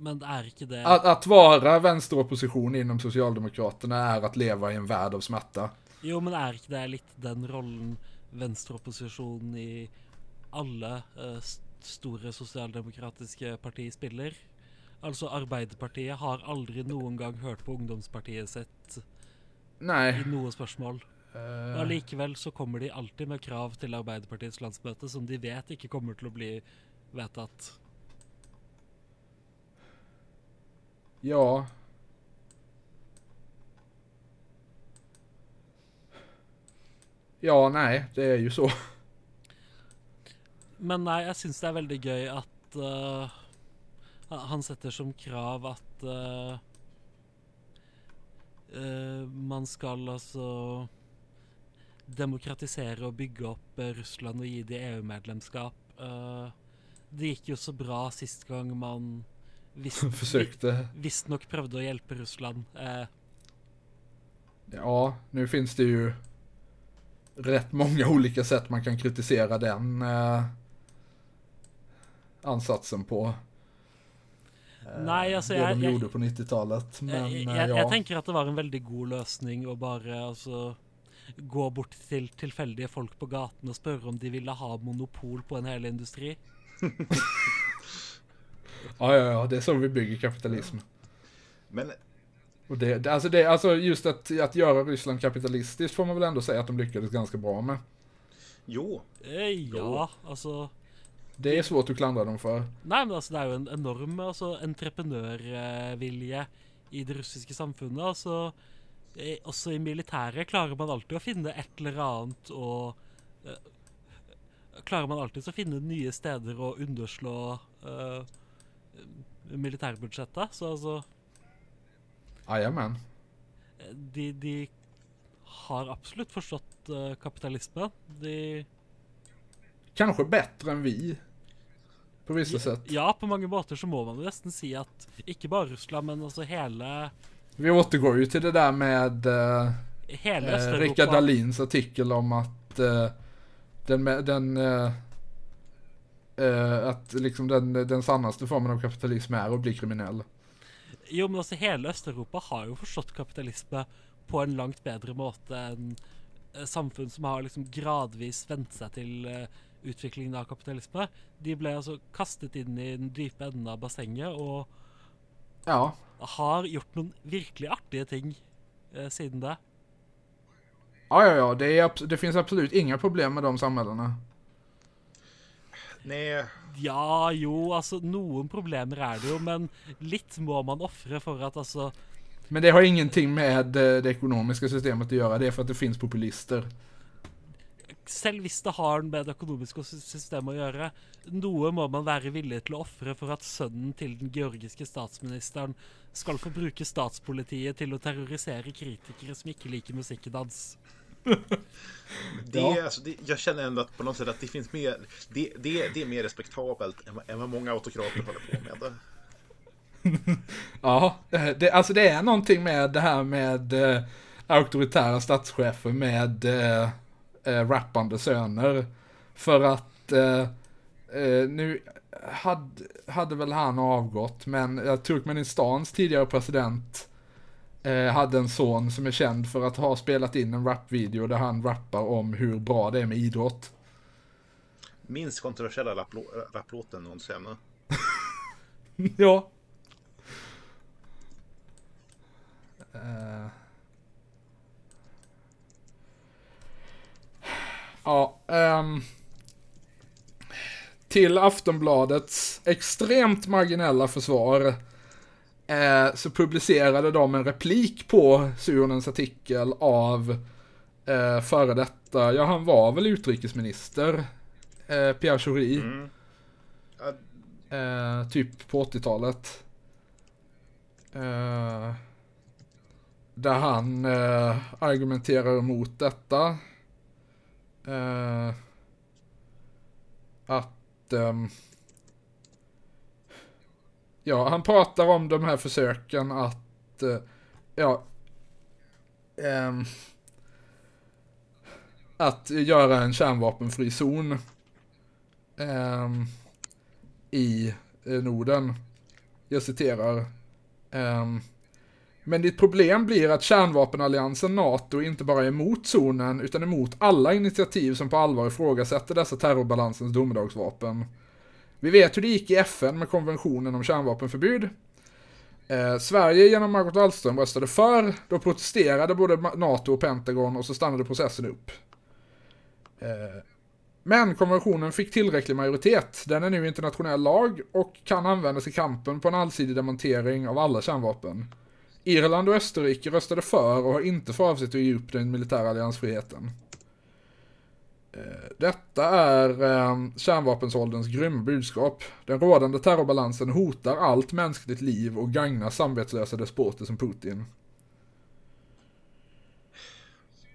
Men er ikke det att, att vara vänsteropposition inom Socialdemokraterna är att leva i en värld av smärta. Jo, men er ikke det litt den rollen venstreopposisjonen i alle eh, st- store sosialdemokratiske partier spiller? Altså, Arbeiderpartiet har aldri noen gang hørt på ungdomspartiet sitt Nej. i noe spørsmål. Og eh, Allikevel så kommer de alltid med krav til Arbeiderpartiets landsmøte som de vet ikke kommer til å bli vedtatt. Ja. Ja, nej, det är ju så. Men nei, jeg syns det er veldig gøy at eh, han setter som krav at eh, eh, man skal altså demokratisere og bygge opp Russland og gi det EU-medlemskap. Det gikk jo så bra sist gang man visst- Försökte. visstnok prøvde å hjelpe Russland. Ja, nu finns det ju rätt många olika sätt man kan kritisera den eh, ansatsen på. Eh, Nei, altså, det jeg- de jeg- gjorde på 90-talet. Men jeg, eh, ja. jeg tenker at det var en veldig god løsning å bare altså gå bort til tilfeldige folk på gaten og spørre om de ville ha monopol på en hel industri. ja, ja, ja, det är så vi bygger kapitalism. Men Och det, det, alltså det, alltså just att, att göra Ryssland kapitalistiskt får man väl ändå säga att de lyckades ganska bra med. jo, Eh, ja, altså Det är svårt att klandra dem för. Nei, men altså, det er jo en enorm altså, entreprenørvilje i det russiske samfunnet. Altså, eh, også i militæret klarer man alltid å finne et eller annet og eh, Klarer man alltid å finne nye steder å underslå eh, militærbudsjettet. Så altså Jajamän. de, de har absolutt forstått eh, kapitalisme. De Kanske bättre än vi. På vissa sätt. Ja, på mange måter så må man jo nesten si at ikke bare Russland, men altså hele Vi återgår ju till det där med eh, Hele eh. Rickard Dahlins artikel om att eh, den, den eh, eh, att liksom den, den sannaste formen av kapitalism är att bli kriminell. Jo, men altså hele Øst-Europa har jo forstått kapitalisme på en langt bedre måte enn eh, samfunn som har liksom gradvis vent seg til eh, utviklingen av kapitalisme. De ble altså kastet inn i den dype enden av bassenget og Ja, har gjort noen virkelig artige ting eh, siden det. ja, ja, ja det, är, det finns absolut inga problem med de samhällena. nej, Ja, jo, altså noen problemer er det jo, men litt må man ofre for at altså Men det har ingenting med det ekonomiska systemet att göra, det är för att det finns populister. Selv hvis det har med det økonomiske sy- systemet å gjøre, noe må man være villig til å ofre for at sønnen til den georgiske statsministeren skal få bruke statspolitiet til å terrorisere kritikere som ikke liker musikken hans. det, Ja. alltså, det, jag känner ändå att på något sätt att det finns mer, det, det, det är mer respektabelt än, vad- än vad många autokrater håller på med. Ja, det, alltså det är någonting med det här med eh, auktoritära statschefer med eh, eh, rappande söner. För att eh, eh, nu hade, hade väl han avgått, men eh, Turkmenistans tidigare president eh, hade en son som är känd för att ha spelat in en rapvideo där han rappar om hur bra det är med idrott. Minst kontroversiella rapplå- rapplåten någonsin. ja. Ja, ehm. Till Aftonbladets extremt marginella försvar eh, så publicerade de en replik på Suhonens artikel av eh, före detta, ja han var väl utrikesminister, eh, Pierre Schori. Mm. Eh, typ på 80-talet. Eh, där han eh, argumenterar emot detta. Eh, att... ehm, ja, han pratar om de här försöken att... eh, ja... ehm, att göra en kärnvapenfri zon. Ehm, i eh, Norden. Jag citerar. Ehm, men ditt problem blir att kärnvapenalliansen NATO inte bara är emot zonen utan emot alla initiativ som på allvar ifrågasätter dessa terrorbalansens domedagsvapen. Vi vet hur det gick i FN med konventionen om kärnvapenförbud. Eh, Sverige genom Margot Wallström röstade för, då protesterade både NATO och Pentagon och så stannade processen upp. Eh, Men konventionen fick tillräcklig majoritet. Den är nu internationell lag och kan användas i kampen på en allsidig demontering av alla kärnvapen. Irland och Österrike röstade för och har inte för avsikt att ge upp den militära alliansfriheten. Eh, detta är eh, kärnvapensålderns grymma budskap. Den rådande terrorbalansen hotar allt mänskligt liv och gagnar samvetslösa despoter som Putin.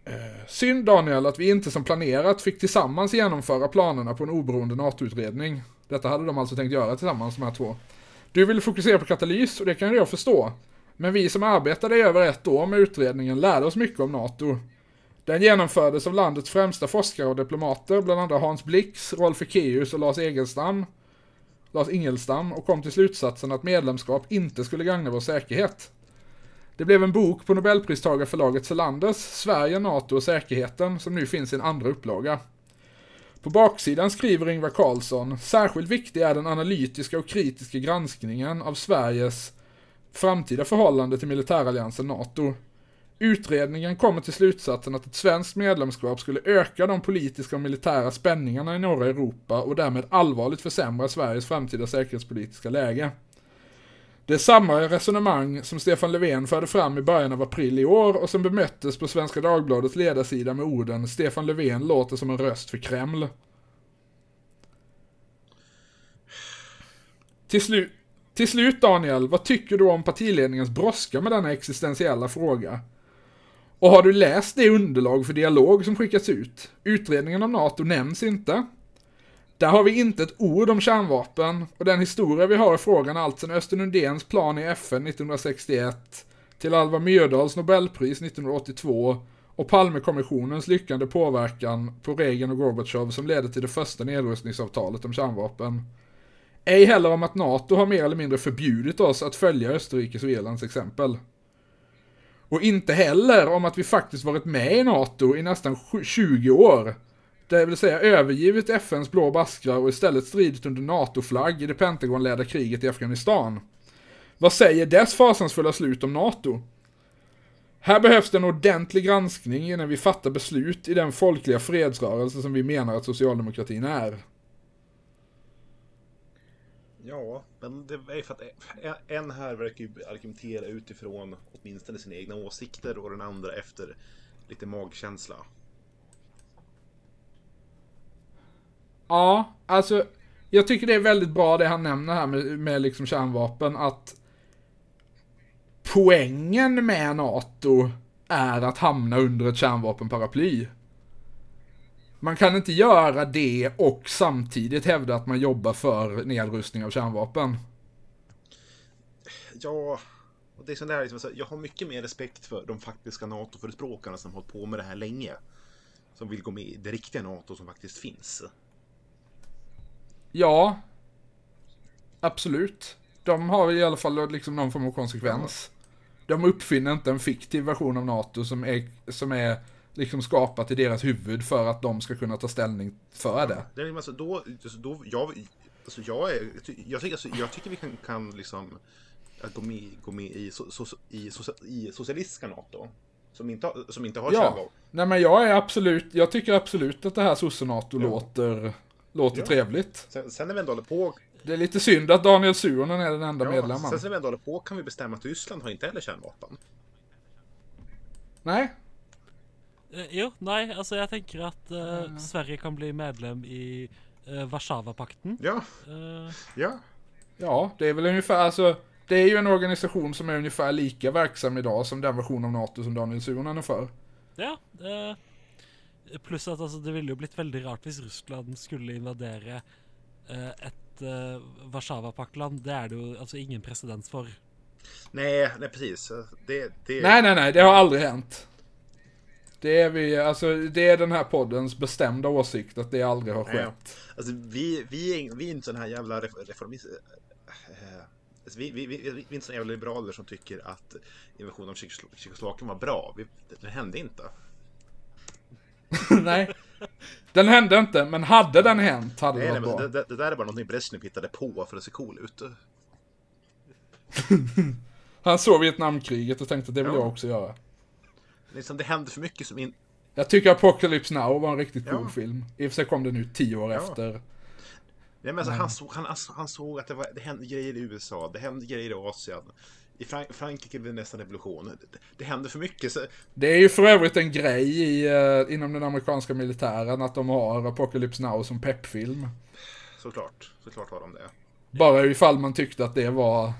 Eh, Synd Daniel att vi inte som planerat fick tillsammans genomföra planerna på en oberoende NATO-utredning. Detta hade de alltså tänkt göra tillsammans de här två. Du ville fokusera på katalys och det kan jag förstå. Men vi som arbetade i över ett år med utredningen lärde oss mycket om NATO. Den genomfördes av landets främsta forskare och diplomater, bland andra Hans Blix, Rolf Ekéus och Lars Egelstam. Lars Ingelstam och kom till slutsatsen att medlemskap inte skulle gagna vår säkerhet. Det blev en bok på Nobelpristagarförlaget Selanders, Sverige, NATO och säkerheten, som nu finns i en andra upplaga. På baksidan skriver Ingvar Carlsson, särskilt viktig är den analytiska och kritiska granskningen av Sveriges framtida förhållande till militäralliansen NATO. Utredningen kommer till slutsatsen att ett svenskt medlemskap skulle öka de politiska och militära spänningarna i norra Europa och därmed allvarligt försämra Sveriges framtida säkerhetspolitiska läge. Det är samma resonemang som Stefan Löfven förde fram i början av april i år och som bemöttes på Svenska Dagbladets ledarsida med orden “Stefan Löfven låter som en röst för Kreml”. Till, slut till slut Daniel, vad tycker du om partiledningens brådska med denna existentiella fråga? Och har du läst det underlag för dialog som skickats ut? Utredningen om NATO nämns inte. Där har vi inte ett ord om kärnvapen och den historia vi har i frågan allt sedan Östen Undéns plan i FN 1961 till Alva Myrdals Nobelpris 1982 och Palmekommissionens lyckande påverkan på Reagan och Gorbatjov som ledde till det första nedrustningsavtalet om kärnvapen. Ej heller om att NATO har mer eller mindre förbjudit oss att följa Österrikes och Irlands exempel. Och inte heller om att vi faktiskt varit med i NATO i nästan 20 år. Det vill säga övergivit FNs blå baskrar och istället stridit under NATO-flagg i det Pentagon-ledda kriget i Afghanistan. Vad säger dess fasansfulla slut om NATO? Här behövs det en ordentlig granskning innan vi fattar beslut i den folkliga fredsrörelse som vi menar att socialdemokratin är. Ja, men det är för att en här verkar ju argumentera utifrån åtminstone sina egna åsikter och den andra efter lite magkänsla. Ja, alltså jag tycker det är väldigt bra det han nämner här med, med liksom kärnvapen att poängen med NATO är att hamna under ett kärnvapenparaply. Man kan inte göra det och samtidigt hävda att man jobbar för nedrustning av kärnvapen. Ja, och det är sånt där, liksom, jag har mycket mer respekt för de faktiska NATO-förespråkarna som har hållit på med det här länge. Som vill gå med i det riktiga NATO som faktiskt finns. Ja, absolut. De har i alla fall liksom någon form av konsekvens. De uppfinner inte en fiktiv version av NATO som är, som är liksom skapat i deras huvud för att de ska kunna ta ställning för det. det är alltså, då, alltså, då, jag, alltså, jag, är, jag, tycker, alltså, jag tycker vi kan, kan liksom gå med, gå med i, so, so, i, so, i socialistiska NATO. Som inte, som inte har ja. kärnvapen. Nej men jag är absolut, jag tycker absolut att det här sosse-NATO ja. låter, låter ja. trevligt. Sen, sen när vi ändå håller på det är lite synd att Daniel Suhonen är den enda ja, medlemmen. Sen när vi ändå håller på kan vi bestämma att Ryssland har inte heller kärnvapen. Nej, jo, nej, alltså jag tänker att eh, Sverige kan bli medlem i eh, Warszawapakten. Ja. Eh, Ja. Ja, det är väl ungefär, alltså, det är ju en organisation som är ungefär lika verksam idag som den version av NATO som Daniel Suhonen är för. ja. Eh, plus att alltså, det ville ju blivit väldigt rart hvis Ryssland skulle invadera eh, ett eh, Warszawapaktland. Det är det ju alltså ingen precedens för. Nej, nej precis. Det, det... Nej, nej, nej, det har aldrig hänt. Det är vi, alltså det är den här poddens bestämda åsikt att det aldrig har skett. Ja. Alltså vi, vi, vi är inte sån här jävla reformister. Alltså, vi, vi, vi, vi är inte såna jävla liberaler som tycker att invasionen av Tjeckoslovakien var bra. Vi, det hände inte. nej, den hände inte, men hade den hänt hade nej, det varit bra. Det, det, där är bara någonting Brezhnev hittade på för att se cool ut. Han såg Vietnamkriget och tänkte att det vill ja. jag också göra. Liksom, det hände för mycket som in, Jag tycker Apocalypse Now var en riktigt cool Ja. film. I och för sig kom den ut tio år Ja. efter. Nej, men alltså, han, såg, han, alltså, han såg att det, var, det hände grejer i USA, det hände grejer i Asien. I Frank Frankrike blev det nästan revolution. Det, det hände för mycket. Så, Det är ju för övrigt en grej i, eh, inom den amerikanska militären att de har Apocalypse Now som peppfilm. såklart, såklart har de det. Bara ifall man tyckte att det var,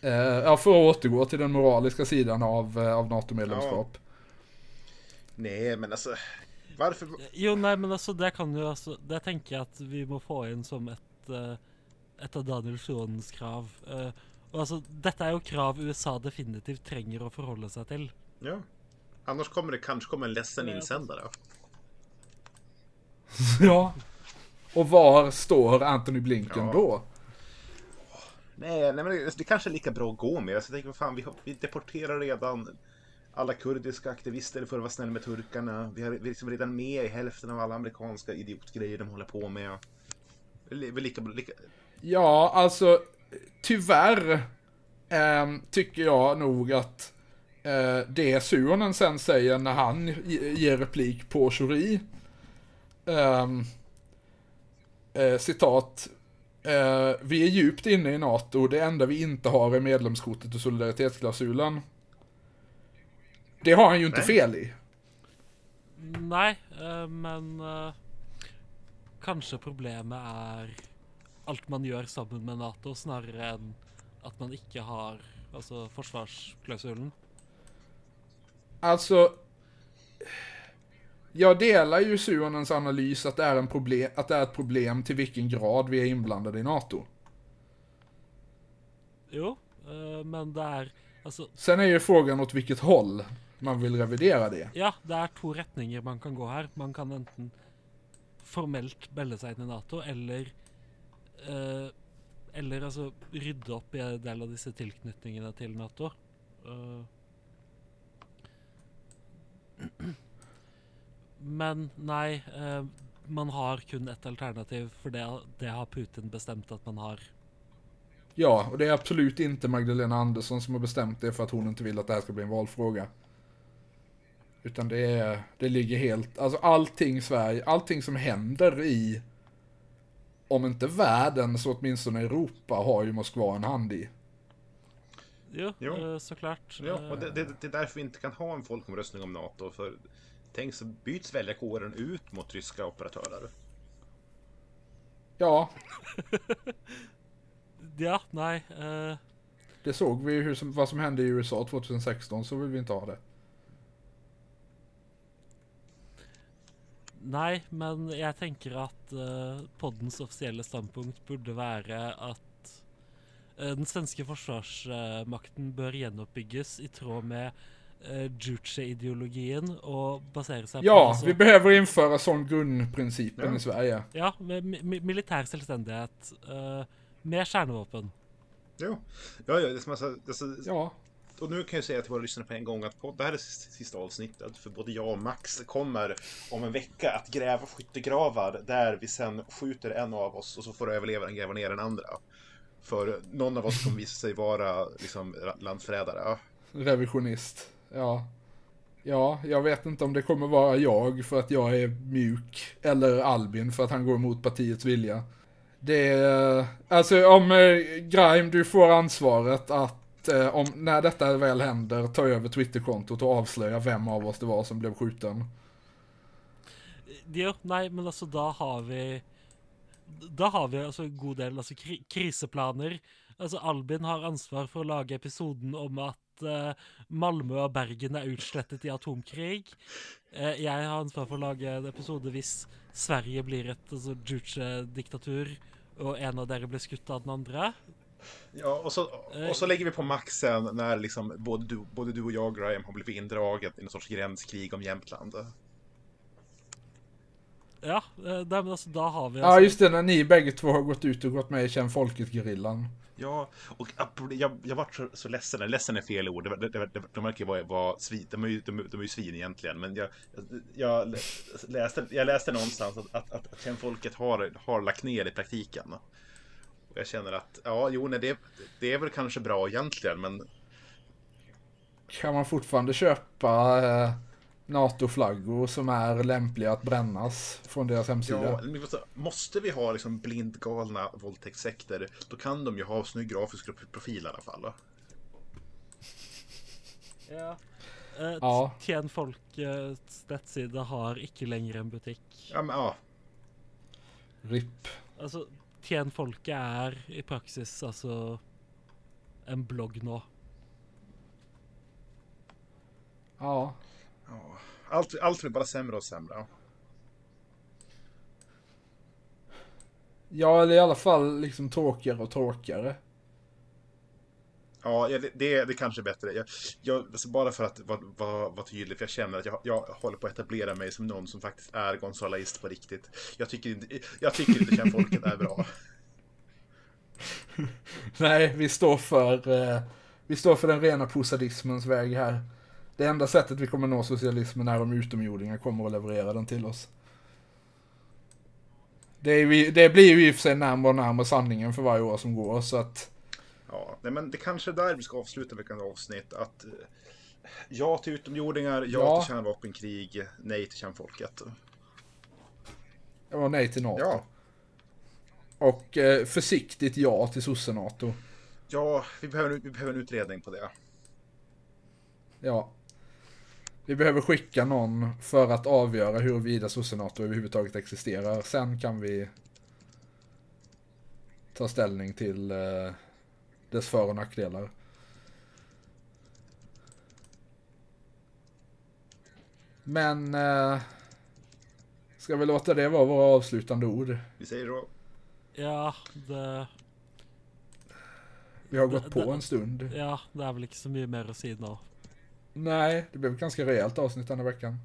eh, ja för att återgå till den moraliska sidan av, eh, av NATO-medlemskap. Nej, men alltså, varför? Jo, nei, men altså, det kan jo altså Det tenker jeg at vi må få inn som et eh, Et av Daniel Sjoens krav. Eh, og altså, dette er jo krav USA definitivt trenger å forholde seg til. Ja. Annars kommer det kanske komma en ledsen insändare. Ja. Och var står Anthony Blinken Ja. då? Nej, nej men det, det kanske är lika bra att gå med. Alltså, jag tänker, vad fan, vi, vi deporterar redan alla kurdiska aktivister för att vara snäll med turkarna. Vi har vi är liksom redan med i hälften av alla amerikanska idiotgrejer de håller på med. Lika, lika, Ja, alltså tyvärr eh, tycker jag nog att eh, det Suonen sen säger när han ger replik på Shuri. Ehm, eh, citat. Eh, vi är djupt inne i NATO, det enda vi inte har är medlemskortet och solidaritetsklausulen. Det har han ju inte Nej. fel i. Nei, eh, men eh, kanskje problemet er alt man gjør sammen med Nato, snarere enn at man ikke har altså forsvarsklausulen. Alltså, jag delar ju Suonens analys att det, är en problem, att det är ett problem till vilken grad vi är inblandade i NATO. Jo, eh, men det er Altså, Sen är ju frågan åt vilket håll man vill revidera det. ja, det er to retninger man kan gå her. Man kan enten formelt melde inn i Nato, eller eh, Eller altså rydde opp i en del av disse tilknytningene til Nato. Eh, men nei, eh, man har kun ett alternativ, for det, det har Putin bestemt at man har. Ja, och det är absolut inte Magdalena Andersson som har bestämt det för att hon inte vill att det här ska bli en valfråga. Utan det är, det ligger helt, alltså allting Sverige, allting som händer i, om inte världen så åtminstone Europa har ju Moskva en hand i. Jo, Jo. eh, så klart. Ja, och det, Eh, det, det är därför vi inte kan ha en folkomröstning om NATO. För tänk så byts väljarkåren ut mot ryska operatörer. Ja, Ja, nei. eh, det såg vi ju hur som, vad som hände i USA 2016, så vill vi inte ha det. Nei, men jeg tenker at uh, poddens offisielle standpunkt burde være at eh, den svenske forsvarsmakten bør gjenoppbygges i tråd med uh, Juche-ideologien og basere seg på Ja, altså- vi behöver införa sån grundprincipen Ja. i Sverige. ja, med mi mi militær selvstendighet eh, med kjernevåpen. Jo, ja, ja, det som alltså, det är så, Ja, och nu kan jag säga till våra lyssnare på en gång att på, det här är sista avsnittet. För både jag och Max kommer om en vecka att gräva skyttegravar där vi sen skjuter en av oss och så får överlevaren gräva ner den andra. För någon av oss kommer visa sig vara liksom landsförrädare. Revisionist. Ja. Ja, jag vet inte om det kommer vara jag för att jag är mjuk. Eller Albin för att han går emot partiets vilja. Det är, alltså om eh, Grime, du får ansvaret att eh, om, när detta väl händer, ta över Twitterkontot och avslöja vem av oss det var som blev skjuten. Jo, nej men alltså då har vi då har vi alltså en god del alltså, kri kriseplaner. Alltså Albin har ansvar för att laga episoden om att eh, Malmö och Bergen är utslettet i atomkrig. Eh, har ansvar för att lage en episode hvis Sverige blir ett alltså, Juche-diktatur, och en av dere blir skutt av den andra. Ja, och så, och så lägger vi på maxen när liksom både du, både du och jag, Graham, har blivit indragen i någon sorts gränskrig om Jämtland. Ja, eh, nei, men altså, da har vi Ja, altså, just det, när ni bägge två har gått ut och gått med i Känn Folket-gerillan. Ja, och jag, jag vart så, så ledsen. Ledsen är fel ord. De verkar ju vara, vara svin. De är, ju, de, de är ju svin egentligen. Men jag, jag, läste, jag läste någonstans att, att, att, att folket har, har lagt ner i praktiken. Och jag känner att, ja, jo, nej, det, det är väl kanske bra egentligen, men Kan man fortfarande köpa eh, NATO-flaggor som är lämpliga att brännas från deras hemsida. Ja, men alltså, måste vi ha liksom blindgalna våldtäktssekter, då kan de ju ha snygg grafisk profil i alla fall. Va? Ja. Eh, Ja. Tjen Folkets nettside har ikke lenger en butikk. Ja, men ja. RIP. Altså, Tjen Folket er i praksis altså en blogg nå. Ja. ja. Allt, allt blir bara sämre och sämre. Ja, eller i alla fall liksom tråkigare och tråkigare. Ja, det, det, det kanske är bättre. Jag, jag, alltså bara för att vara var, var tydlig, för jag känner att jag, jag håller på att etablera mig som någon som faktiskt är gonzalaist på riktigt. Jag tycker inte, jag tycker inte att folket är bra. Nej, vi står för, eh, vi står för den rena posadismens väg här. Det enda sättet vi kommer nå socialismen är om utomjordingar kommer att leverera den till oss. Det, är, vi- det blir ju i och för sig närmare och närmare sanningen för varje år som går, så att... Ja, nej, men det kanske är där vi ska avsluta veckans avsnitt. Att eh, ja till utomjordingar, ja, Ja. till kärnvapenkrig, nej till kärnfolket. Ja, nej till NATO. Ja, Och eh, försiktigt ja till sosse-NATO. ja vi, behöver, vi behöver en utredning på det. Ja. Vi behöver skicka någon för att avgöra huruvida sosse-NATO överhuvudtaget existerar. Sen kan vi ta ställning till eh, dess för och nackdelar. Men eh, ska vi låta det vara våra avslutande ord? Vi säger så. Ja, det Vi har gått Det- på det- en stund. Ja, det er vel ikke så mye mer å si nå. Nej, det blev ett ganska rejält avsnitt den här veckan.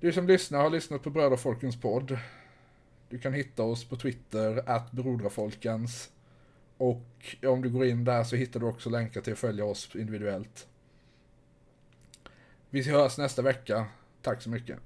Du som lyssnar har lyssnat på Brödrafolkens podd. Du kan hitta oss på Twitter, att Brodrafolkens. Och om du går in där så hittar du också länkar till att följa oss individuellt. Vi hörs nästa vecka. Tack så mycket.